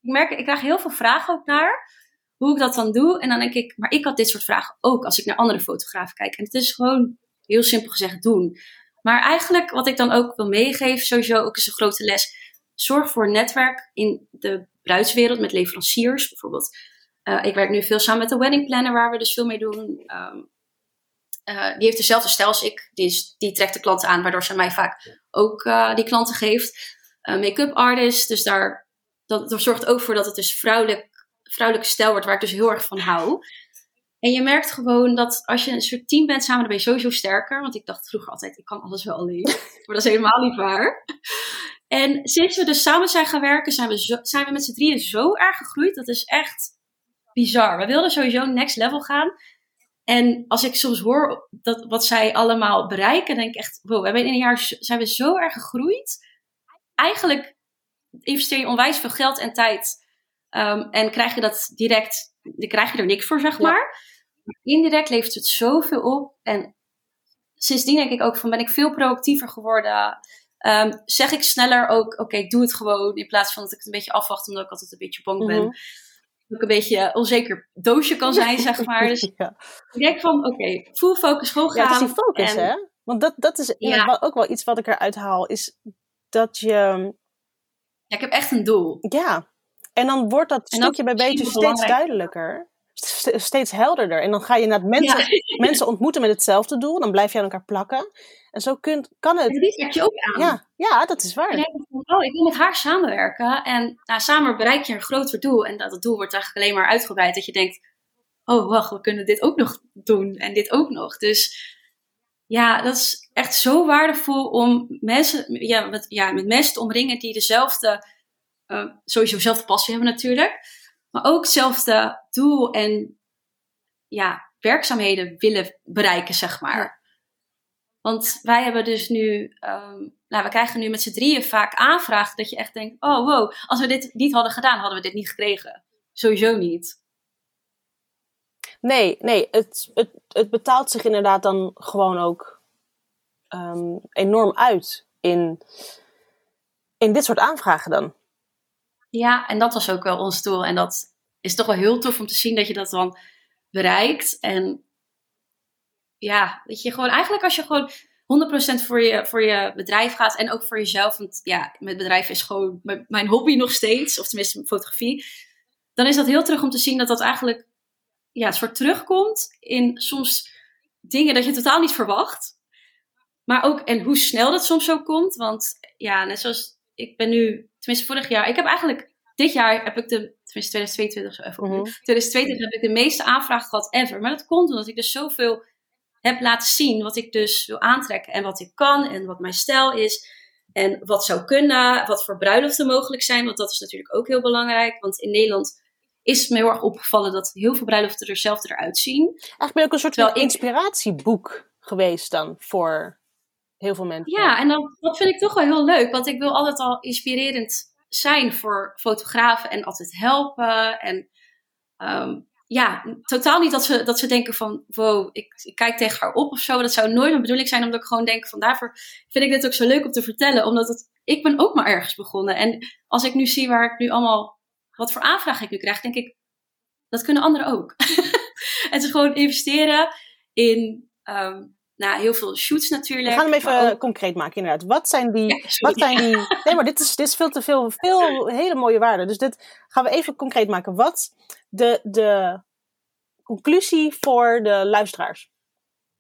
Ik merk, ik krijg heel veel vragen ook naar hoe ik dat dan doe. En dan denk ik, maar ik had dit soort vragen ook als ik naar andere fotografen kijk. En het is gewoon heel simpel gezegd doen. Maar eigenlijk wat ik dan ook wil meegeven, sowieso ook is een grote les. Zorg voor een netwerk in de bruidswereld met leveranciers bijvoorbeeld. Uh, ik werk nu veel samen met de wedding planner, waar we dus veel mee doen. Um, uh, die heeft dezelfde stijl als ik. Die, die trekt de klanten aan, waardoor ze mij vaak ook uh, die klanten geeft. Make-up artist, dus daar, dat, dat zorgt ook voor dat het dus vrouwelijk, vrouwelijke stijl wordt, waar ik dus heel erg van hou. En je merkt gewoon dat als je een soort team bent samen, dan ben je sowieso sterker. Want ik dacht vroeger altijd, ik kan alles wel alleen. maar dat is helemaal niet waar. En sinds we dus samen zijn gaan werken, zijn we, zo, zijn we met z'n drieën zo erg gegroeid. Dat is echt bizar. We wilden sowieso next level gaan. En als ik soms hoor dat, wat zij allemaal bereiken, denk ik echt, wow, we hebben in een jaar zijn we zo erg gegroeid. Eigenlijk investeer je onwijs veel geld en tijd. Um, en krijg je dat direct, dan krijg je er niks voor, zeg maar. Maar indirect levert het zoveel op. En sindsdien denk ik ook van ben ik veel proactiever geworden. Um, zeg ik sneller ook, oké, okay, doe het gewoon. In plaats van dat ik het een beetje afwacht, omdat ik altijd een beetje bang ben. Mm -hmm. Dat ik een beetje onzeker doosje kan zijn, zeg maar. Dus ja. ik denk van, oké, okay, full focus, gewoon gaan. Ja, het is die focus, en, hè? Want dat, dat is ja. ook wel iets wat ik eruit haal, is dat je... Ja, ik heb echt een doel. Ja, en dan wordt dat stukje bij beetje steeds duidelijker steeds helderder. En dan ga je naar mensen, ja. mensen ontmoeten met hetzelfde doel. Dan blijf je aan elkaar plakken. En zo kunt, kan het. En die trek je ook aan. Ja, ja dat is waar. En van, oh, ik wil met haar samenwerken. En nou, samen bereik je een groter doel. En dat het doel wordt eigenlijk alleen maar uitgebreid. Dat je denkt, oh wacht, we kunnen dit ook nog doen. En dit ook nog. Dus ja, dat is echt zo waardevol om mensen, ja, met, ja, met mensen te omringen die dezelfde, uh, sowieso dezelfde passie hebben natuurlijk maar ook hetzelfde doel en ja, werkzaamheden willen bereiken, zeg maar. Want wij hebben dus nu, um, nou, we krijgen nu met z'n drieën vaak aanvragen dat je echt denkt: oh wow, als we dit niet hadden gedaan, hadden we dit niet gekregen. Sowieso niet. Nee, nee, het, het, het betaalt zich inderdaad dan gewoon ook um, enorm uit in, in dit soort aanvragen dan. Ja, en dat was ook wel ons doel. En dat is toch wel heel tof om te zien dat je dat dan bereikt. En ja, dat je gewoon eigenlijk als je gewoon 100% voor je, voor je bedrijf gaat en ook voor jezelf. Want ja, mijn bedrijf is gewoon mijn hobby nog steeds, of tenminste fotografie. Dan is dat heel terug om te zien dat dat eigenlijk ja, het soort terugkomt in soms dingen dat je totaal niet verwacht. Maar ook, en hoe snel dat soms zo komt. Want ja, net zoals ik ben nu, tenminste vorig jaar, ik heb eigenlijk dit jaar heb ik de, tenminste 2022 zo even mm -hmm. 2022 heb ik de meeste aanvragen gehad ever. Maar dat komt omdat ik dus zoveel heb laten zien wat ik dus wil aantrekken en wat ik kan en wat mijn stijl is. En wat zou kunnen, wat voor bruiloften mogelijk zijn, want dat is natuurlijk ook heel belangrijk. Want in Nederland is me heel erg opgevallen dat heel veel bruiloften er zelf eruit zien. Eigenlijk ben je ook een soort van inspiratieboek geweest dan voor heel veel mensen. Ja, en dan, dat vind ik toch wel heel leuk, want ik wil altijd al inspirerend zijn voor fotografen en altijd helpen. En ehm, ja, totaal niet dat ze, dat ze denken van, wow, ik, ik, kijk tegen haar op of zo. Dat zou nooit mijn bedoeling zijn, omdat ik gewoon denk van, daarvoor vind ik dit ook zo leuk om te vertellen. Omdat het, ik ben ook maar ergens begonnen. En als ik nu zie waar ik nu allemaal, wat voor aanvragen ik nu krijg, denk ik, dat kunnen anderen ook. het is gewoon investeren in ehm, nou, heel veel shoots natuurlijk. We gaan hem even concreet maken, inderdaad. Wat zijn die. wat zijn die nee, maar dit is, dit is veel te veel, veel hele mooie waarden. Dus dit gaan we even concreet maken. Wat de, de conclusie voor de luisteraars?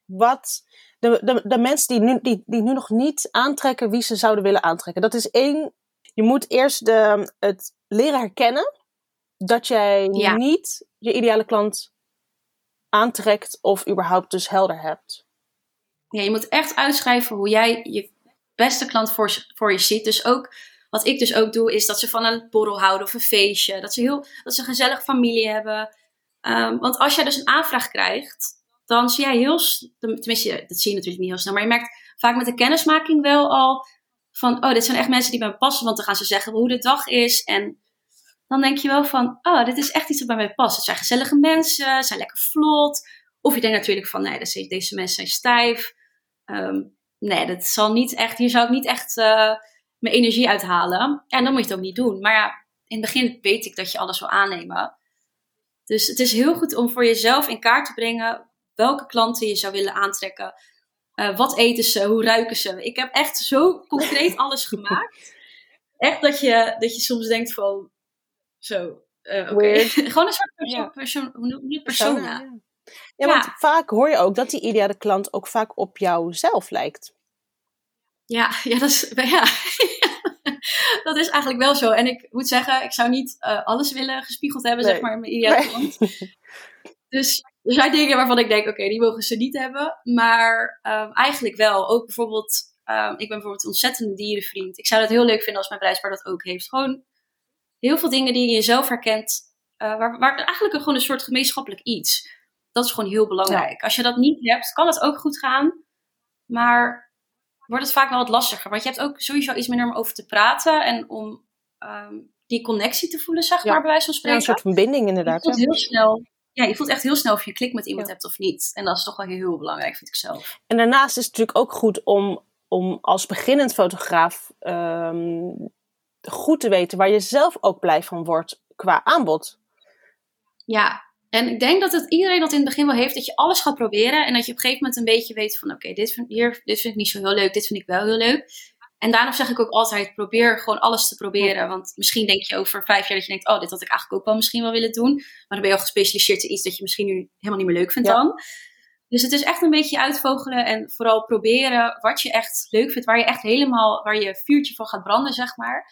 Wat de, de, de mensen die nu, die, die nu nog niet aantrekken wie ze zouden willen aantrekken. Dat is één. Je moet eerst de, het leren herkennen dat jij niet je ideale klant aantrekt of überhaupt dus helder hebt ja, je moet echt uitschrijven hoe jij je beste klant voor, voor je ziet. Dus ook, wat ik dus ook doe, is dat ze van een borrel houden of een feestje. Dat ze, heel, dat ze een gezellige familie hebben. Ehm, want als jij dus een aanvraag krijgt, dan zie jij heel, tenminste, dat zie je natuurlijk niet heel snel, maar je merkt vaak met de kennismaking wel al van, oh, dit zijn echt mensen die bij me passen, want dan gaan ze zeggen hoe de dag is. En dan denk je wel van, oh, dit is echt iets wat bij mij past. Het zijn gezellige mensen, ze zijn lekker vlot. Of je denkt natuurlijk van, nee, deze mensen zijn stijf. Ehm, nee, dat zal niet echt, hier zou ik niet echt uh, mijn energie uithalen. En dan moet je het ook niet doen. Maar ja, in het begin weet ik dat je alles wil aannemen. Dus het is heel goed om voor jezelf in kaart te brengen welke klanten je zou willen aantrekken. Uh, wat eten ze? Hoe ruiken ze? Ik heb echt zo concreet alles gemaakt. Echt dat je, dat je soms denkt van, zo, uh, Gewoon een soort persoon, persoon, hoe noem je persona. Ja, want vaak hoor je ook dat die ideale klant ook vaak op jouzelf lijkt. Ja, ja, dat is, ja. dat is eigenlijk wel zo. En ik moet zeggen, ik zou niet uh, alles willen gespiegeld hebben, zeg maar, in mijn ideale klant. Dus er zijn dingen waarvan ik denk, oké, die mogen ze niet hebben. Maar um, eigenlijk wel. Ook bijvoorbeeld, um, ik ben bijvoorbeeld een ontzettende dierenvriend. Ik zou dat heel leuk vinden als mijn bruidspaar dat ook heeft. Gewoon heel veel dingen die je jezelf herkent. Uh, waar, waar eigenlijk een, gewoon een soort gemeenschappelijk iets. Dat is gewoon heel belangrijk. Als je dat niet hebt, kan het ook goed gaan. Maar wordt het vaak wel wat lastiger. Want je hebt ook sowieso iets meer om over te praten. En om ehm, die connectie te voelen, zeg maar, bij wijze van spreken. Ja, een soort verbinding inderdaad. Je voelt heel snel, ja, je voelt echt heel snel of je klik met iemand hebt of niet. En dat is toch wel heel belangrijk, vind ik zelf. En daarnaast is het natuurlijk ook goed om, om als beginnend fotograaf ehm, goed te weten waar je zelf ook blij van wordt qua aanbod. Ja, en ik denk dat het iedereen dat in het begin wel heeft, dat je alles gaat proberen. En dat je op een gegeven moment een beetje weet van oké, dit, vind, hier, dit vind ik niet zo heel leuk, dit vind ik wel heel leuk. En daarom zeg ik ook altijd, probeer gewoon alles te proberen. Want misschien denk je over vijf jaar dat je denkt, oh, dit had ik eigenlijk ook wel misschien wel willen doen. Maar dan ben je al gespecialiseerd in iets dat je misschien nu helemaal niet meer leuk vindt dan. Dus het is echt een beetje uitvogelen en vooral proberen wat je echt leuk vindt. Waar je echt helemaal, waar je vuurtje van gaat branden, zeg maar.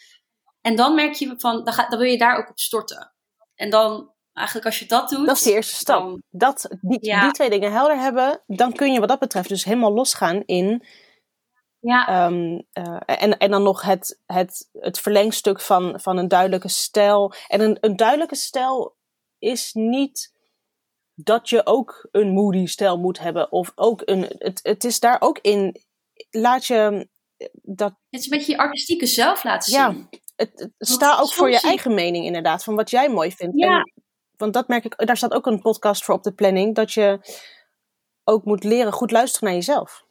En dan merk je van, dan, ga, dan wil je daar ook op storten. En dan eigenlijk als je dat doet. Dat is de eerste stap. dat, die, die twee dingen helder hebben, dan kun je wat dat betreft dus helemaal losgaan in. Ja. Um, en, en dan nog het, het, het verlengstuk van, van een duidelijke stijl. En een, een duidelijke stijl is niet dat je ook een moody stijl moet hebben. Of ook een. Het, het is daar ook in. Laat je. Dat, het is een beetje je artistieke zelf laten zien. Ja, het, het sta ook voor je eigen mening inderdaad. Van wat jij mooi vindt. Ja want dat merk ik, daar staat ook een podcast voor op de planning, dat je ook moet leren goed luisteren naar jezelf.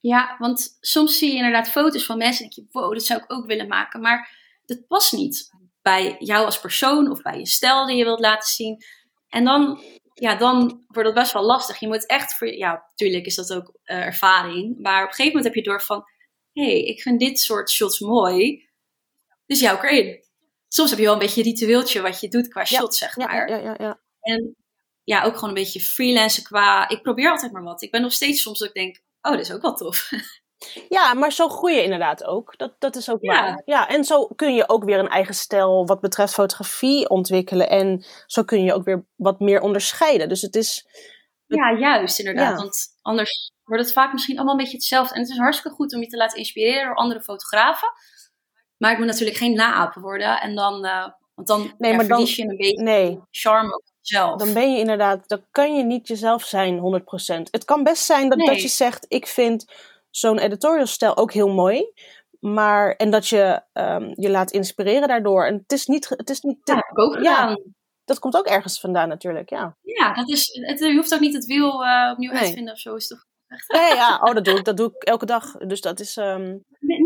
Ja, want soms zie je inderdaad foto's van mensen en denk je, wow, dat zou ik ook willen maken. Maar dat past niet bij jou als persoon of bij je stijl die je wilt laten zien. En dan, ja, dan wordt het best wel lastig. Je moet echt voor, ja, natuurlijk is dat ook uh, ervaring. Maar op een gegeven moment heb je door van, hé, hey, ik vind dit soort shots mooi. Dus jou ook erin soms heb je wel een beetje ritueeltje wat je doet qua shots, zeg maar. Ja, ja, ja, En ja, ook gewoon een beetje freelancen qua... Ik probeer altijd maar wat. Ik ben nog steeds soms dat ik denk, oh, dit is ook wel tof. Ja, maar zo groei je inderdaad ook. Dat, dat is ook ja. waar. Ja, en zo kun je ook weer een eigen stijl wat betreft fotografie ontwikkelen. En zo kun je ook weer wat meer onderscheiden. Dus het is Ja, juist inderdaad. Ja. Want anders wordt het vaak misschien allemaal een beetje hetzelfde. En het is hartstikke goed om je te laten inspireren door andere fotografen. Maar ik moet natuurlijk geen naapen worden. En dan, eh, want dan Nee, maar dan- je een beetje Nee, charme op jezelf. dan ben je inderdaad, dan kan je niet jezelf zijn 100%. Het kan best zijn dat, Nee. dat je zegt, ik vind zo'n editorial stijl ook heel mooi. Maar, en dat je ehm, je laat inspireren daardoor. En het is niet, het is niet ja, dat heb ik ook Ja. gedaan. dat komt ook ergens vandaan natuurlijk, ja. Ja, dat is, het, je hoeft ook niet het wiel eh, opnieuw uit Nee. te vinden of zo. Is toch echt... Nee, ja, oh, dat doe ik, dat doe ik elke dag. Dus dat is, ehm,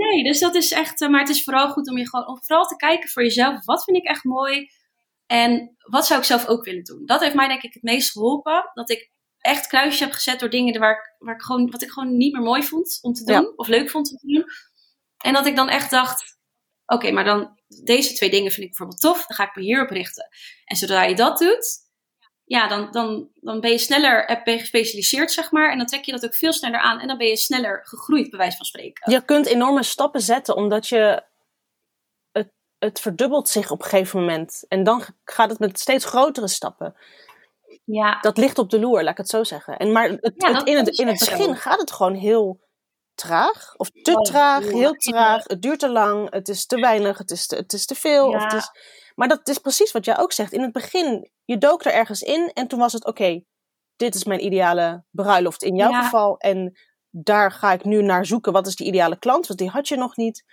Nee, dus dat is echt. eh, maar het is vooral goed om je gewoon om vooral te kijken voor jezelf. Wat vind ik echt mooi? En wat zou ik zelf ook willen doen? Dat heeft mij denk ik het meest geholpen. Dat ik echt kruisjes heb gezet door dingen waar ik, waar ik gewoon, wat ik gewoon niet meer mooi vond om te doen. Ja. Of leuk vond om te doen. En dat ik dan echt dacht. Oké, maar dan deze twee dingen vind ik bijvoorbeeld tof. Dan ga ik me hierop richten. En zodra je dat doet, ja, dan, dan, dan ben je sneller heb- ben je gespecialiseerd, zeg maar. En dan trek je dat ook veel sneller aan. En dan ben je sneller gegroeid, bij wijze van spreken. je kunt enorme stappen zetten, omdat je het, het verdubbelt zich op een gegeven moment. En dan gaat het met steeds grotere stappen. Ja, Dat ligt op de loer, laat ik het zo zeggen. En maar het, Ja, het- dat- in, het, in het begin gaat het gewoon heel traag. Of te Oh, traag, heel traag. Het duurt te lang, het is te weinig, het is te, het is te veel. Of Ja. het is, maar dat is precies wat jij ook zegt. In het begin, je dook er ergens in en toen was het oké, dit is mijn ideale bruiloft in jouw Ja. geval. En daar ga ik nu naar zoeken. Wat is die ideale klant? Want die had je nog niet.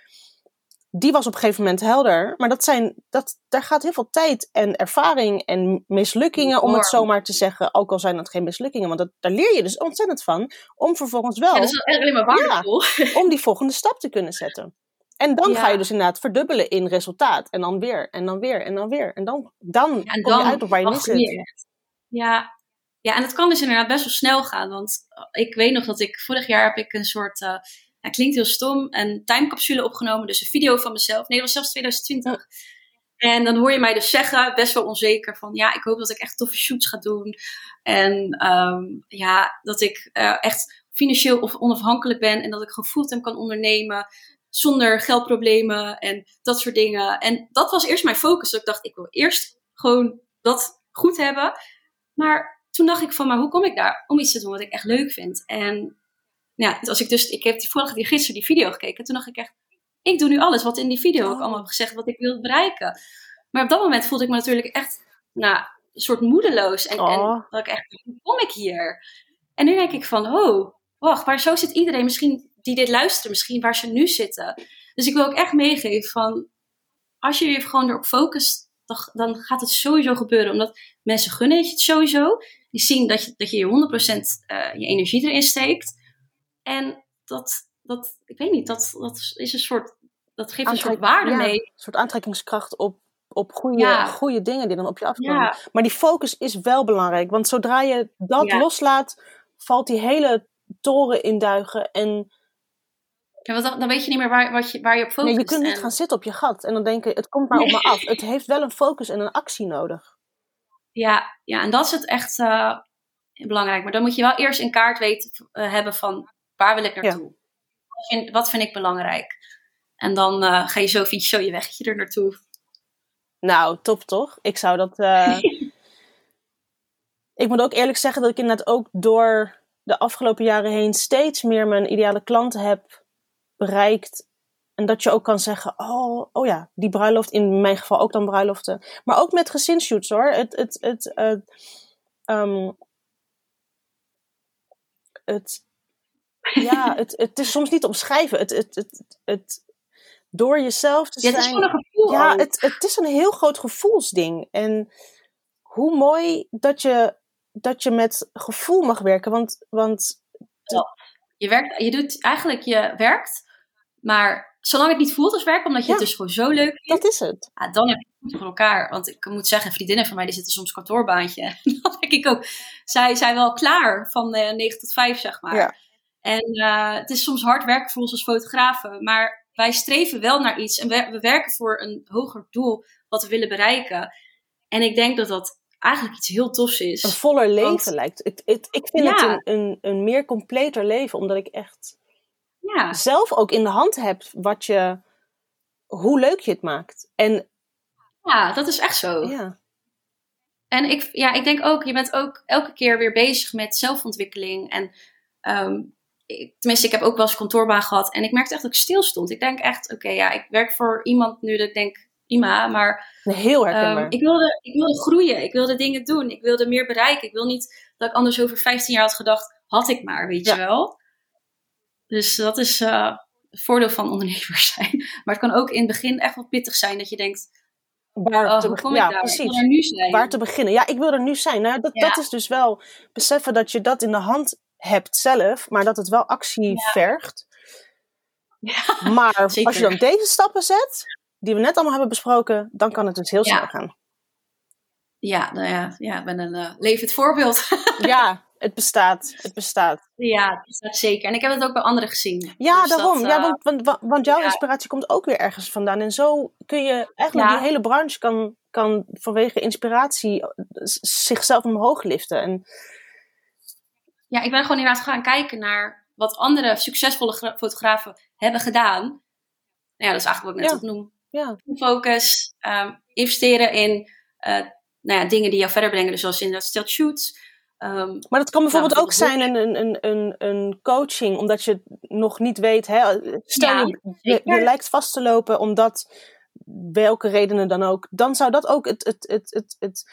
Die was op een gegeven moment helder. Maar dat zijn, dat, daar gaat heel veel tijd en ervaring en mislukkingen, om het zomaar te zeggen. Ook al zijn dat geen mislukkingen, want dat, daar leer je dus ontzettend van. Om vervolgens wel Ja, dat is alleen maar waardevol. om die volgende stap te kunnen zetten. En dan Ja. ga je dus inderdaad verdubbelen in resultaat. En dan weer, en dan weer, en dan weer. En dan, dan Ja, en kom je uit op waar je je zit. Ja. ja, en het kan dus inderdaad best wel snel gaan. Want ik weet nog dat ik vorig jaar heb ik een soort, eh ja, klinkt heel stom, een timecapsule opgenomen. Dus een video van mezelf. Nee, dat was zelfs 2020. En dan hoor je mij dus zeggen, best wel onzeker, van ja, ik hoop dat ik echt toffe shoots ga doen. En ehm, ja, dat ik eh, echt financieel of onafhankelijk ben en dat ik gewoon fulltime kan ondernemen zonder geldproblemen en dat soort dingen. En dat was eerst mijn focus. Dat ik dacht, ik wil eerst gewoon dat goed hebben. Maar toen dacht ik van, maar hoe kom ik daar om iets te doen wat ik echt leuk vind? En ja, als ik dus, ik heb die vorige, die gisteren die video gekeken. Toen dacht ik echt, ik doe nu alles wat in die video ook allemaal gezegd, wat ik wil bereiken. Maar op dat moment voelde ik me natuurlijk echt, nou, een soort moedeloos. En, en Oh. dat ik echt, hoe kom ik hier? En nu denk ik van, oh, wacht, maar zo zit iedereen misschien die dit luisteren, misschien waar ze nu zitten. Dus ik wil ook echt meegeven van, als je je gewoon erop focust, dan, dan gaat het sowieso gebeuren. Omdat mensen gunnen je het sowieso. Die zien dat je dat je, je 100% eh, je energie erin steekt. En dat, dat ik weet niet, dat, dat is een soort, dat geeft een soort waarde ja, mee. Een soort aantrekkingskracht op, op goede, Ja. goede dingen die dan op je afkomen. Ja, Maar die focus is wel belangrijk. Want zodra je dat loslaat, valt die hele toren in duigen. En ja want dan, dan weet je niet meer waar, wat je, waar je op focust. nee, je kunt niet gaan zitten op je gat. En dan denken, het komt maar op me af. Het heeft wel een focus en een actie nodig. Ja, ja, en dat is het echt eh, belangrijk. Maar dan moet je wel eerst in kaart weten eh, hebben van waar wil ik naartoe? Wat, vind, wat vind ik belangrijk? En dan eh, ga je zo, vind je zo je weggetje er naartoe. Nou, top toch? Ik zou dat. ik moet ook eerlijk zeggen dat ik inderdaad ook door de afgelopen jaren heen steeds meer mijn ideale klanten heb bereikt. En dat je ook kan zeggen: Oh, oh ja, die bruiloft, in mijn geval ook dan bruiloften. Maar ook met gezinsshoots hoor. Het, het, het, het, ehm, het, ja, het, het is soms niet omschrijven. Het, het, het, het, door jezelf te Ja, het is zijn. gewoon een gevoel. Ja, ook. het, het is een heel groot gevoelsding. En hoe mooi dat je, dat je met gevoel mag werken. Want, want Je, werkt, je doet eigenlijk, je werkt, maar zolang het niet voelt als werk, omdat je Ja. het dus gewoon zo leuk vindt, dat is het. ja, dan heb je het goed voor elkaar. Want ik moet zeggen, vriendinnen van mij, die zitten soms kantoorbaantje. dan denk ik ook, zij zijn wel klaar van eh 9 tot 5, zeg maar. Ja. En eh, het is soms hard werken voor ons als fotografen, maar wij streven wel naar iets en we, we werken voor een hoger doel wat we willen bereiken. En ik denk dat dat eigenlijk iets heel tofs is. Een voller leven Want- lijkt. Het, het, ik vind Ja. het een, een, een meer completer leven. Omdat ik echt Ja, zelf ook in de hand heb wat je, hoe leuk je het maakt. En ja, dat is echt zo. ja, En ik, ja, ik denk ook, je bent ook elke keer weer bezig met zelfontwikkeling. En ehm, ik, tenminste, ik heb ook wel eens kantoorbaan gehad. En ik merkte echt dat ik stil stond. Ik denk echt, oké, ja, ik werk voor iemand nu dat ik denk, prima. Maar Heel herkenbaar. Ehm, ik, wilde, ik wilde groeien. Ik wilde dingen doen. Ik wilde meer bereiken. Ik wil niet dat ik anders over 15 jaar had gedacht, had ik maar, weet Ja. je wel. Dus dat is eh, het voordeel van ondernemer zijn. Maar het kan ook in het begin echt wel pittig zijn dat je denkt, Waar oh, te beginnen? Ja, daar? Precies. er nu zijn. Waar te beginnen? Ja, ik wil er nu zijn. Nou, dat, Ja. dat is dus wel beseffen dat je dat in de hand hebt zelf, maar dat het wel actie Ja. vergt. Ja. Maar Zeker. als je dan deze stappen zet, die we net allemaal hebben besproken, dan kan het dus heel Ja. snel gaan. Ja, nou ja, ja, ik ben een eh, levend voorbeeld. Ja, het bestaat. Het bestaat. ja, is dat zeker. En ik heb het ook bij anderen gezien. Ja, Dus dat, daarom. ja, eh, want, want, want- jouw ja. inspiratie komt ook weer ergens vandaan. En zo kun je eigenlijk Ja. die hele branche kan, kan vanwege inspiratie eh, zichzelf omhoog liften. En ja, ik ben gewoon inderdaad gaan kijken naar wat andere succesvolle gra- fotografen hebben gedaan. Nou ja, dat is eigenlijk wat ik net Ja. ook noem. Ja, Focus, ehm, investeren in eh, nou ja, dingen die jou verder brengen. Dus zoals in dat stilt shoots. Ehm, Maar dat kan bijvoorbeeld Nou, ook zijn een, een, een, een, een coaching, omdat je nog niet weet. Hè? Stel Ja, je, je, zeker. je lijkt vast te lopen, omdat welke redenen dan ook. Dan zou dat ook het, het, het, het, het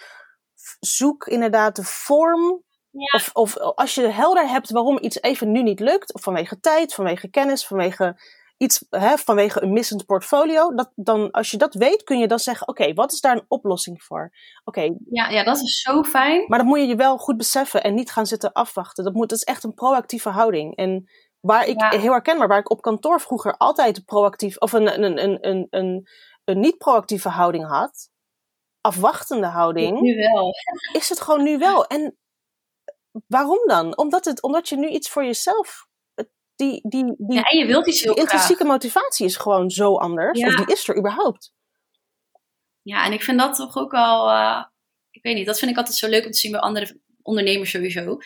zoek inderdaad de vorm. Ja. Of, of als je helder hebt waarom iets even nu niet lukt, of vanwege tijd, vanwege kennis, vanwege iets, hè, vanwege een missend portfolio. Dat, dan, als je dat weet, kun je dan zeggen: Oké, wat is daar een oplossing voor? Oké, ja, ja, dat is zo fijn. maar dat moet je je wel goed beseffen en niet gaan zitten afwachten. Dat, moet, dat is echt een proactieve houding. En waar ik Ja. heel herkenbaar, waar ik op kantoor vroeger altijd proactief of een, een, een, een, een, een niet-proactieve houding had, afwachtende houding, Nu wel. is het gewoon nu wel. En waarom dan? Omdat, het, omdat je nu iets voor jezelf. Die, die, die, Ja, en je wilt iets heel die graag. intrinsieke motivatie is gewoon zo anders. Ja. Of die is er überhaupt. Ja, en ik vind dat toch ook wel, eh, ik weet niet, dat vind ik altijd zo leuk om te zien bij andere ondernemers sowieso.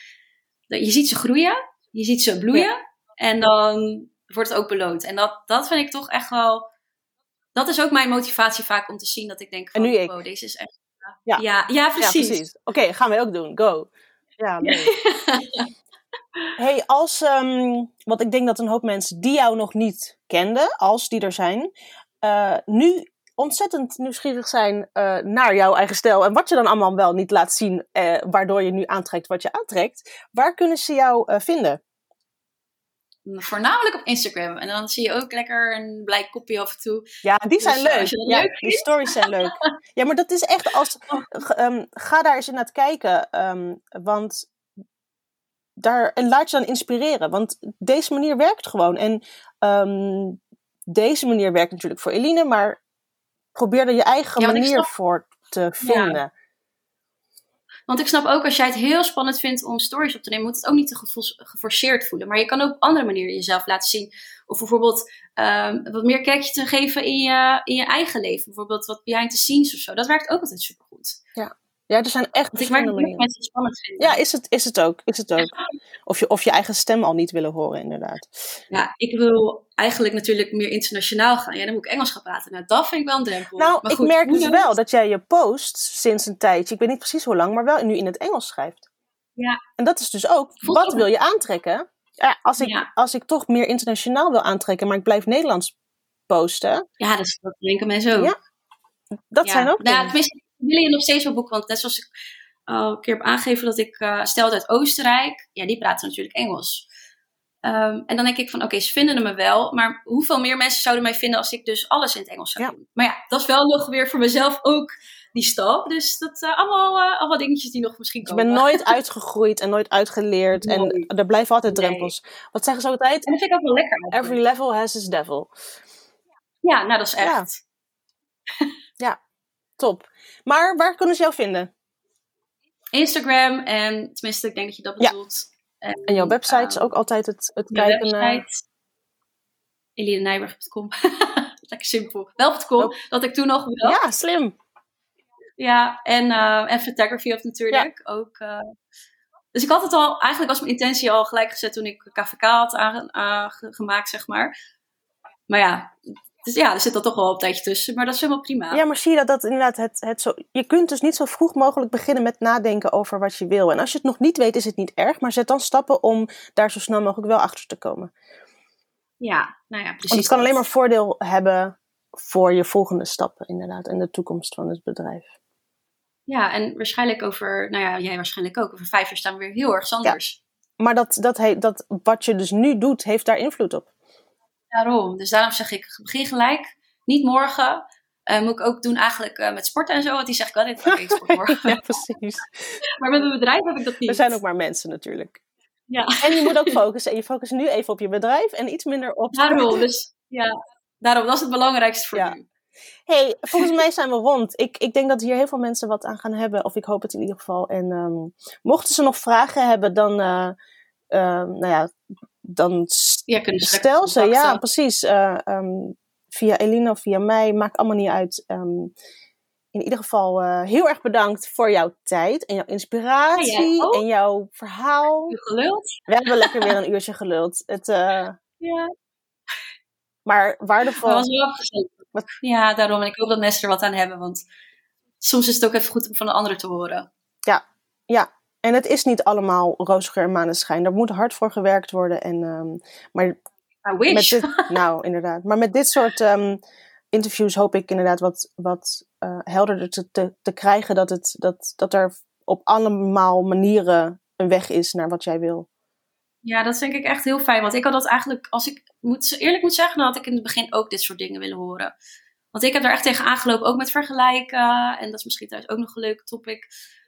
Dat je ziet ze groeien, je ziet ze bloeien en dan wordt het ook beloond. En dat, dat vind ik toch echt wel, dat is ook mijn motivatie vaak om te zien dat ik denk van, En nu ik. wow, deze is echt, Ja. ja, ja, precies. Ja, precies. Oké, gaan wij ook doen. Go. Ja, leuk. hey, als, ehm, want ik denk dat een hoop mensen die jou nog niet kenden, als die er zijn, eh, nu ontzettend nieuwsgierig zijn eh, naar jouw eigen stijl en wat je dan allemaal wel niet laat zien, eh, waardoor je nu aantrekt wat je aantrekt. Waar kunnen ze jou vinden? Voornamelijk op Instagram. En dan zie je ook lekker een blij kopje af en toe. Ja, die zijn Dus, leuk. ja, leuk die stories zijn leuk. Ja, maar dat is echt als. g- ehm, ga daar eens in naar het kijken. ehm, want daar. En laat je dan inspireren. Want deze manier werkt gewoon. En ehm, deze manier werkt natuurlijk voor Eline, maar probeer er je eigen Ja, manier snap- voor te vinden. Want ik snap ook als jij het heel spannend vindt om stories op te nemen, moet het ook niet te gevo- geforceerd voelen. Maar je kan ook op andere manieren jezelf laten zien. Of bijvoorbeeld ehm, wat meer kijkje te geven in je, in je eigen leven. Bijvoorbeeld wat behind the scenes of zo. Dat werkt ook altijd supergoed. Ja, er zijn echt ik merk verschillende manieren. mensen spannend vinden. Ja, is het, is het ook. Is het ook. Of je, of je eigen stem al niet willen horen, inderdaad. Ja, ik wil eigenlijk natuurlijk meer internationaal gaan. Ja, dan moet ik Engels gaan praten. Nou, dat vind ik wel een drempel. Nou, Maar ik goed, merk hoe dus wel dat jij je post sinds een tijdje, ik weet niet precies hoe lang, maar wel nu in het Engels schrijft. Ja. En dat is dus ook, Voelt wat ook- wil je aantrekken? Ja, als, ik, Ja. als ik toch meer internationaal wil aantrekken, maar ik blijf Nederlands posten, Ja, dat, dat denken mensen ook. Ja, dat Ja. zijn ook Nou, ja, tenminste, wil je nog steeds wel boeken. Want net zoals ik al een keer heb aangegeven dat ik eh stelde uit Oostenrijk. Ja, die praten natuurlijk Engels. Ehm, en dan denk ik van, oké, ze vinden me wel. Maar hoeveel meer mensen zouden mij vinden als ik dus alles in het Engels zou Ja. doen? Maar ja, dat is wel nog weer voor mezelf ook die stap. Dus dat zijn allemaal, eh, allemaal dingetjes die nog misschien Je komen. bent nooit uitgegroeid en nooit uitgeleerd en er blijven altijd Nee. drempels. Wat zeggen ze altijd? En dat vind ik ook wel lekker. eigenlijk. Every level has its devil. Ja, nou dat is Ja. echt. Top. Maar waar kunnen ze jou vinden? Instagram en tenminste, ik denk dat je dat Ja. bedoelt. En, En jouw website is ehm, ook altijd het, het kijken naar. website. elinenijberg.com. Lekker simpel. Wel.com, Oh. dat ik toen nog bedacht. Ja, slim. Ja, en, eh en photography of natuurlijk ook. eh. dus ik had het al, eigenlijk was mijn intentie al gelijk gezet toen ik KVK had aange- aangemaakt, zeg maar. Maar ja, Dus ja, er zit dan toch wel een tijdje tussen, maar dat is helemaal prima. Ja, maar zie je dat, dat inderdaad het, het zo... Je kunt dus niet zo vroeg mogelijk beginnen met nadenken over wat je wil. En als je het nog niet weet, is het niet erg. Maar zet dan stappen om daar zo snel mogelijk wel achter te komen. Ja, nou ja, precies. Want het kan alleen maar voordeel hebben voor je volgende stappen, inderdaad. En de toekomst van het bedrijf. Ja, en waarschijnlijk over, nou ja, jij waarschijnlijk ook, over vijf jaar staan we weer heel erg anders. Maar dat, dat, dat, wat je dus nu doet, heeft daar invloed op. Daarom. Dus daarom zeg ik, begin gelijk. Niet morgen. Uh, moet ik ook doen eigenlijk uh, met sporten en zo. Want die zeg ik altijd, oké, ik sport morgen. ja, precies. maar met mijn bedrijf heb ik dat niet. We zijn ook maar mensen natuurlijk. Ja. En je moet ook focussen. En je focust nu even op je bedrijf en iets minder op Daarom, dus ja. Daarom, dat is het belangrijkste voor Ja. nu. hey, volgens mij zijn we rond. Ik, ik denk dat hier heel veel mensen wat aan gaan hebben. Of ik hoop het in ieder geval. En ehm, mochten ze nog vragen hebben, dan... eh, ehm, nou ja, dan Ja, kunnen ze stel lekker ze. Ja, precies. Eh, ehm, via Elina of via mij. Maakt allemaal niet uit. Ehm, in ieder geval eh, heel erg bedankt voor jouw tijd en jouw inspiratie Ja, en jouw verhaal. Geluld? We hebben lekker weer een uurtje geluld. Het, eh, Ja. maar waardevol. Dat was wel gezellig. Wat- Ja, daarom. En ik hoop dat mensen er wat aan hebben. Want soms is het ook even goed om van een ander te horen. Ja, en het is niet allemaal roze geur en maneschijn. Daar moet hard voor gewerkt worden. En, ehm, maar I met dit, nou, inderdaad. Maar met dit soort ehm, interviews hoop ik inderdaad wat, wat eh, helderder te, te, te krijgen. Dat, het, dat, dat er op allemaal manieren een weg is naar wat jij wil. Ja, dat vind ik echt heel fijn. Want ik had dat eigenlijk, als ik moet, eerlijk moet zeggen, dan had ik in het begin ook dit soort dingen willen horen. Want ik heb daar echt tegen aangelopen, ook met vergelijken. En dat is misschien thuis ook nog een leuk topic.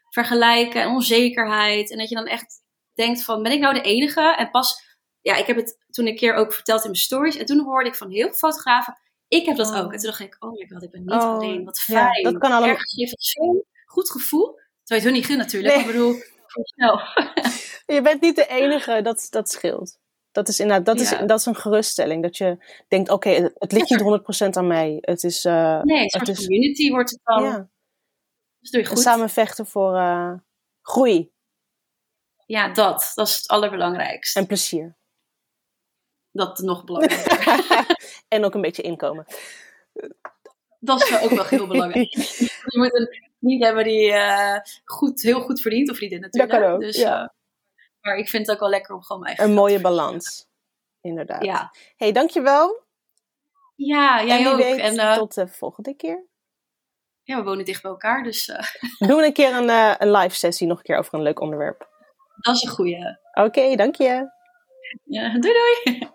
Vergelijken en onzekerheid. En dat je dan echt denkt van, ben ik nou de enige? En pas, ja, ik heb het toen een keer ook verteld in mijn stories. En toen hoorde ik van heel veel fotografen, ik heb dat Oh. ook. En toen dacht ik, oh my god, ik ben niet Oh, alleen. Wat ja, fijn. dat kan allemaal- Ergens geeft zo'n goed gevoel. Terwijl je het hun niet gun natuurlijk. Nee. Ik bedoel, voor jezelf. Je bent niet de enige, dat, dat scheelt. Dat is inderdaad, dat, Ja. is, dat is een geruststelling. Dat je denkt, oké, het, het ligt niet 100% aan mij. Het is, eh, Nee, het is community wordt het dan. ja, Dus doe je en goed. samen vechten voor eh, groei Ja, dat. Dat is het allerbelangrijkste. en plezier. Dat nog belangrijker. en ook een beetje inkomen. dat is ook wel heel belangrijk. Je moet een niet hebben die eh, goed, heel goed verdient, of vriendin natuurlijk. Dat kan ook, Dus, ja. eh, maar ik vind het ook wel lekker om gewoon mijn eigen Een mooie balans. Inderdaad. Ja. hey, dankjewel. Ja, jij en ook. weet, en tot de volgende keer. Ja, we wonen dicht bij elkaar, dus eh, Doen een keer een, eh, een live sessie nog een keer over een leuk onderwerp. dat is een goeie. Oké, dank je. Ja, doei doei!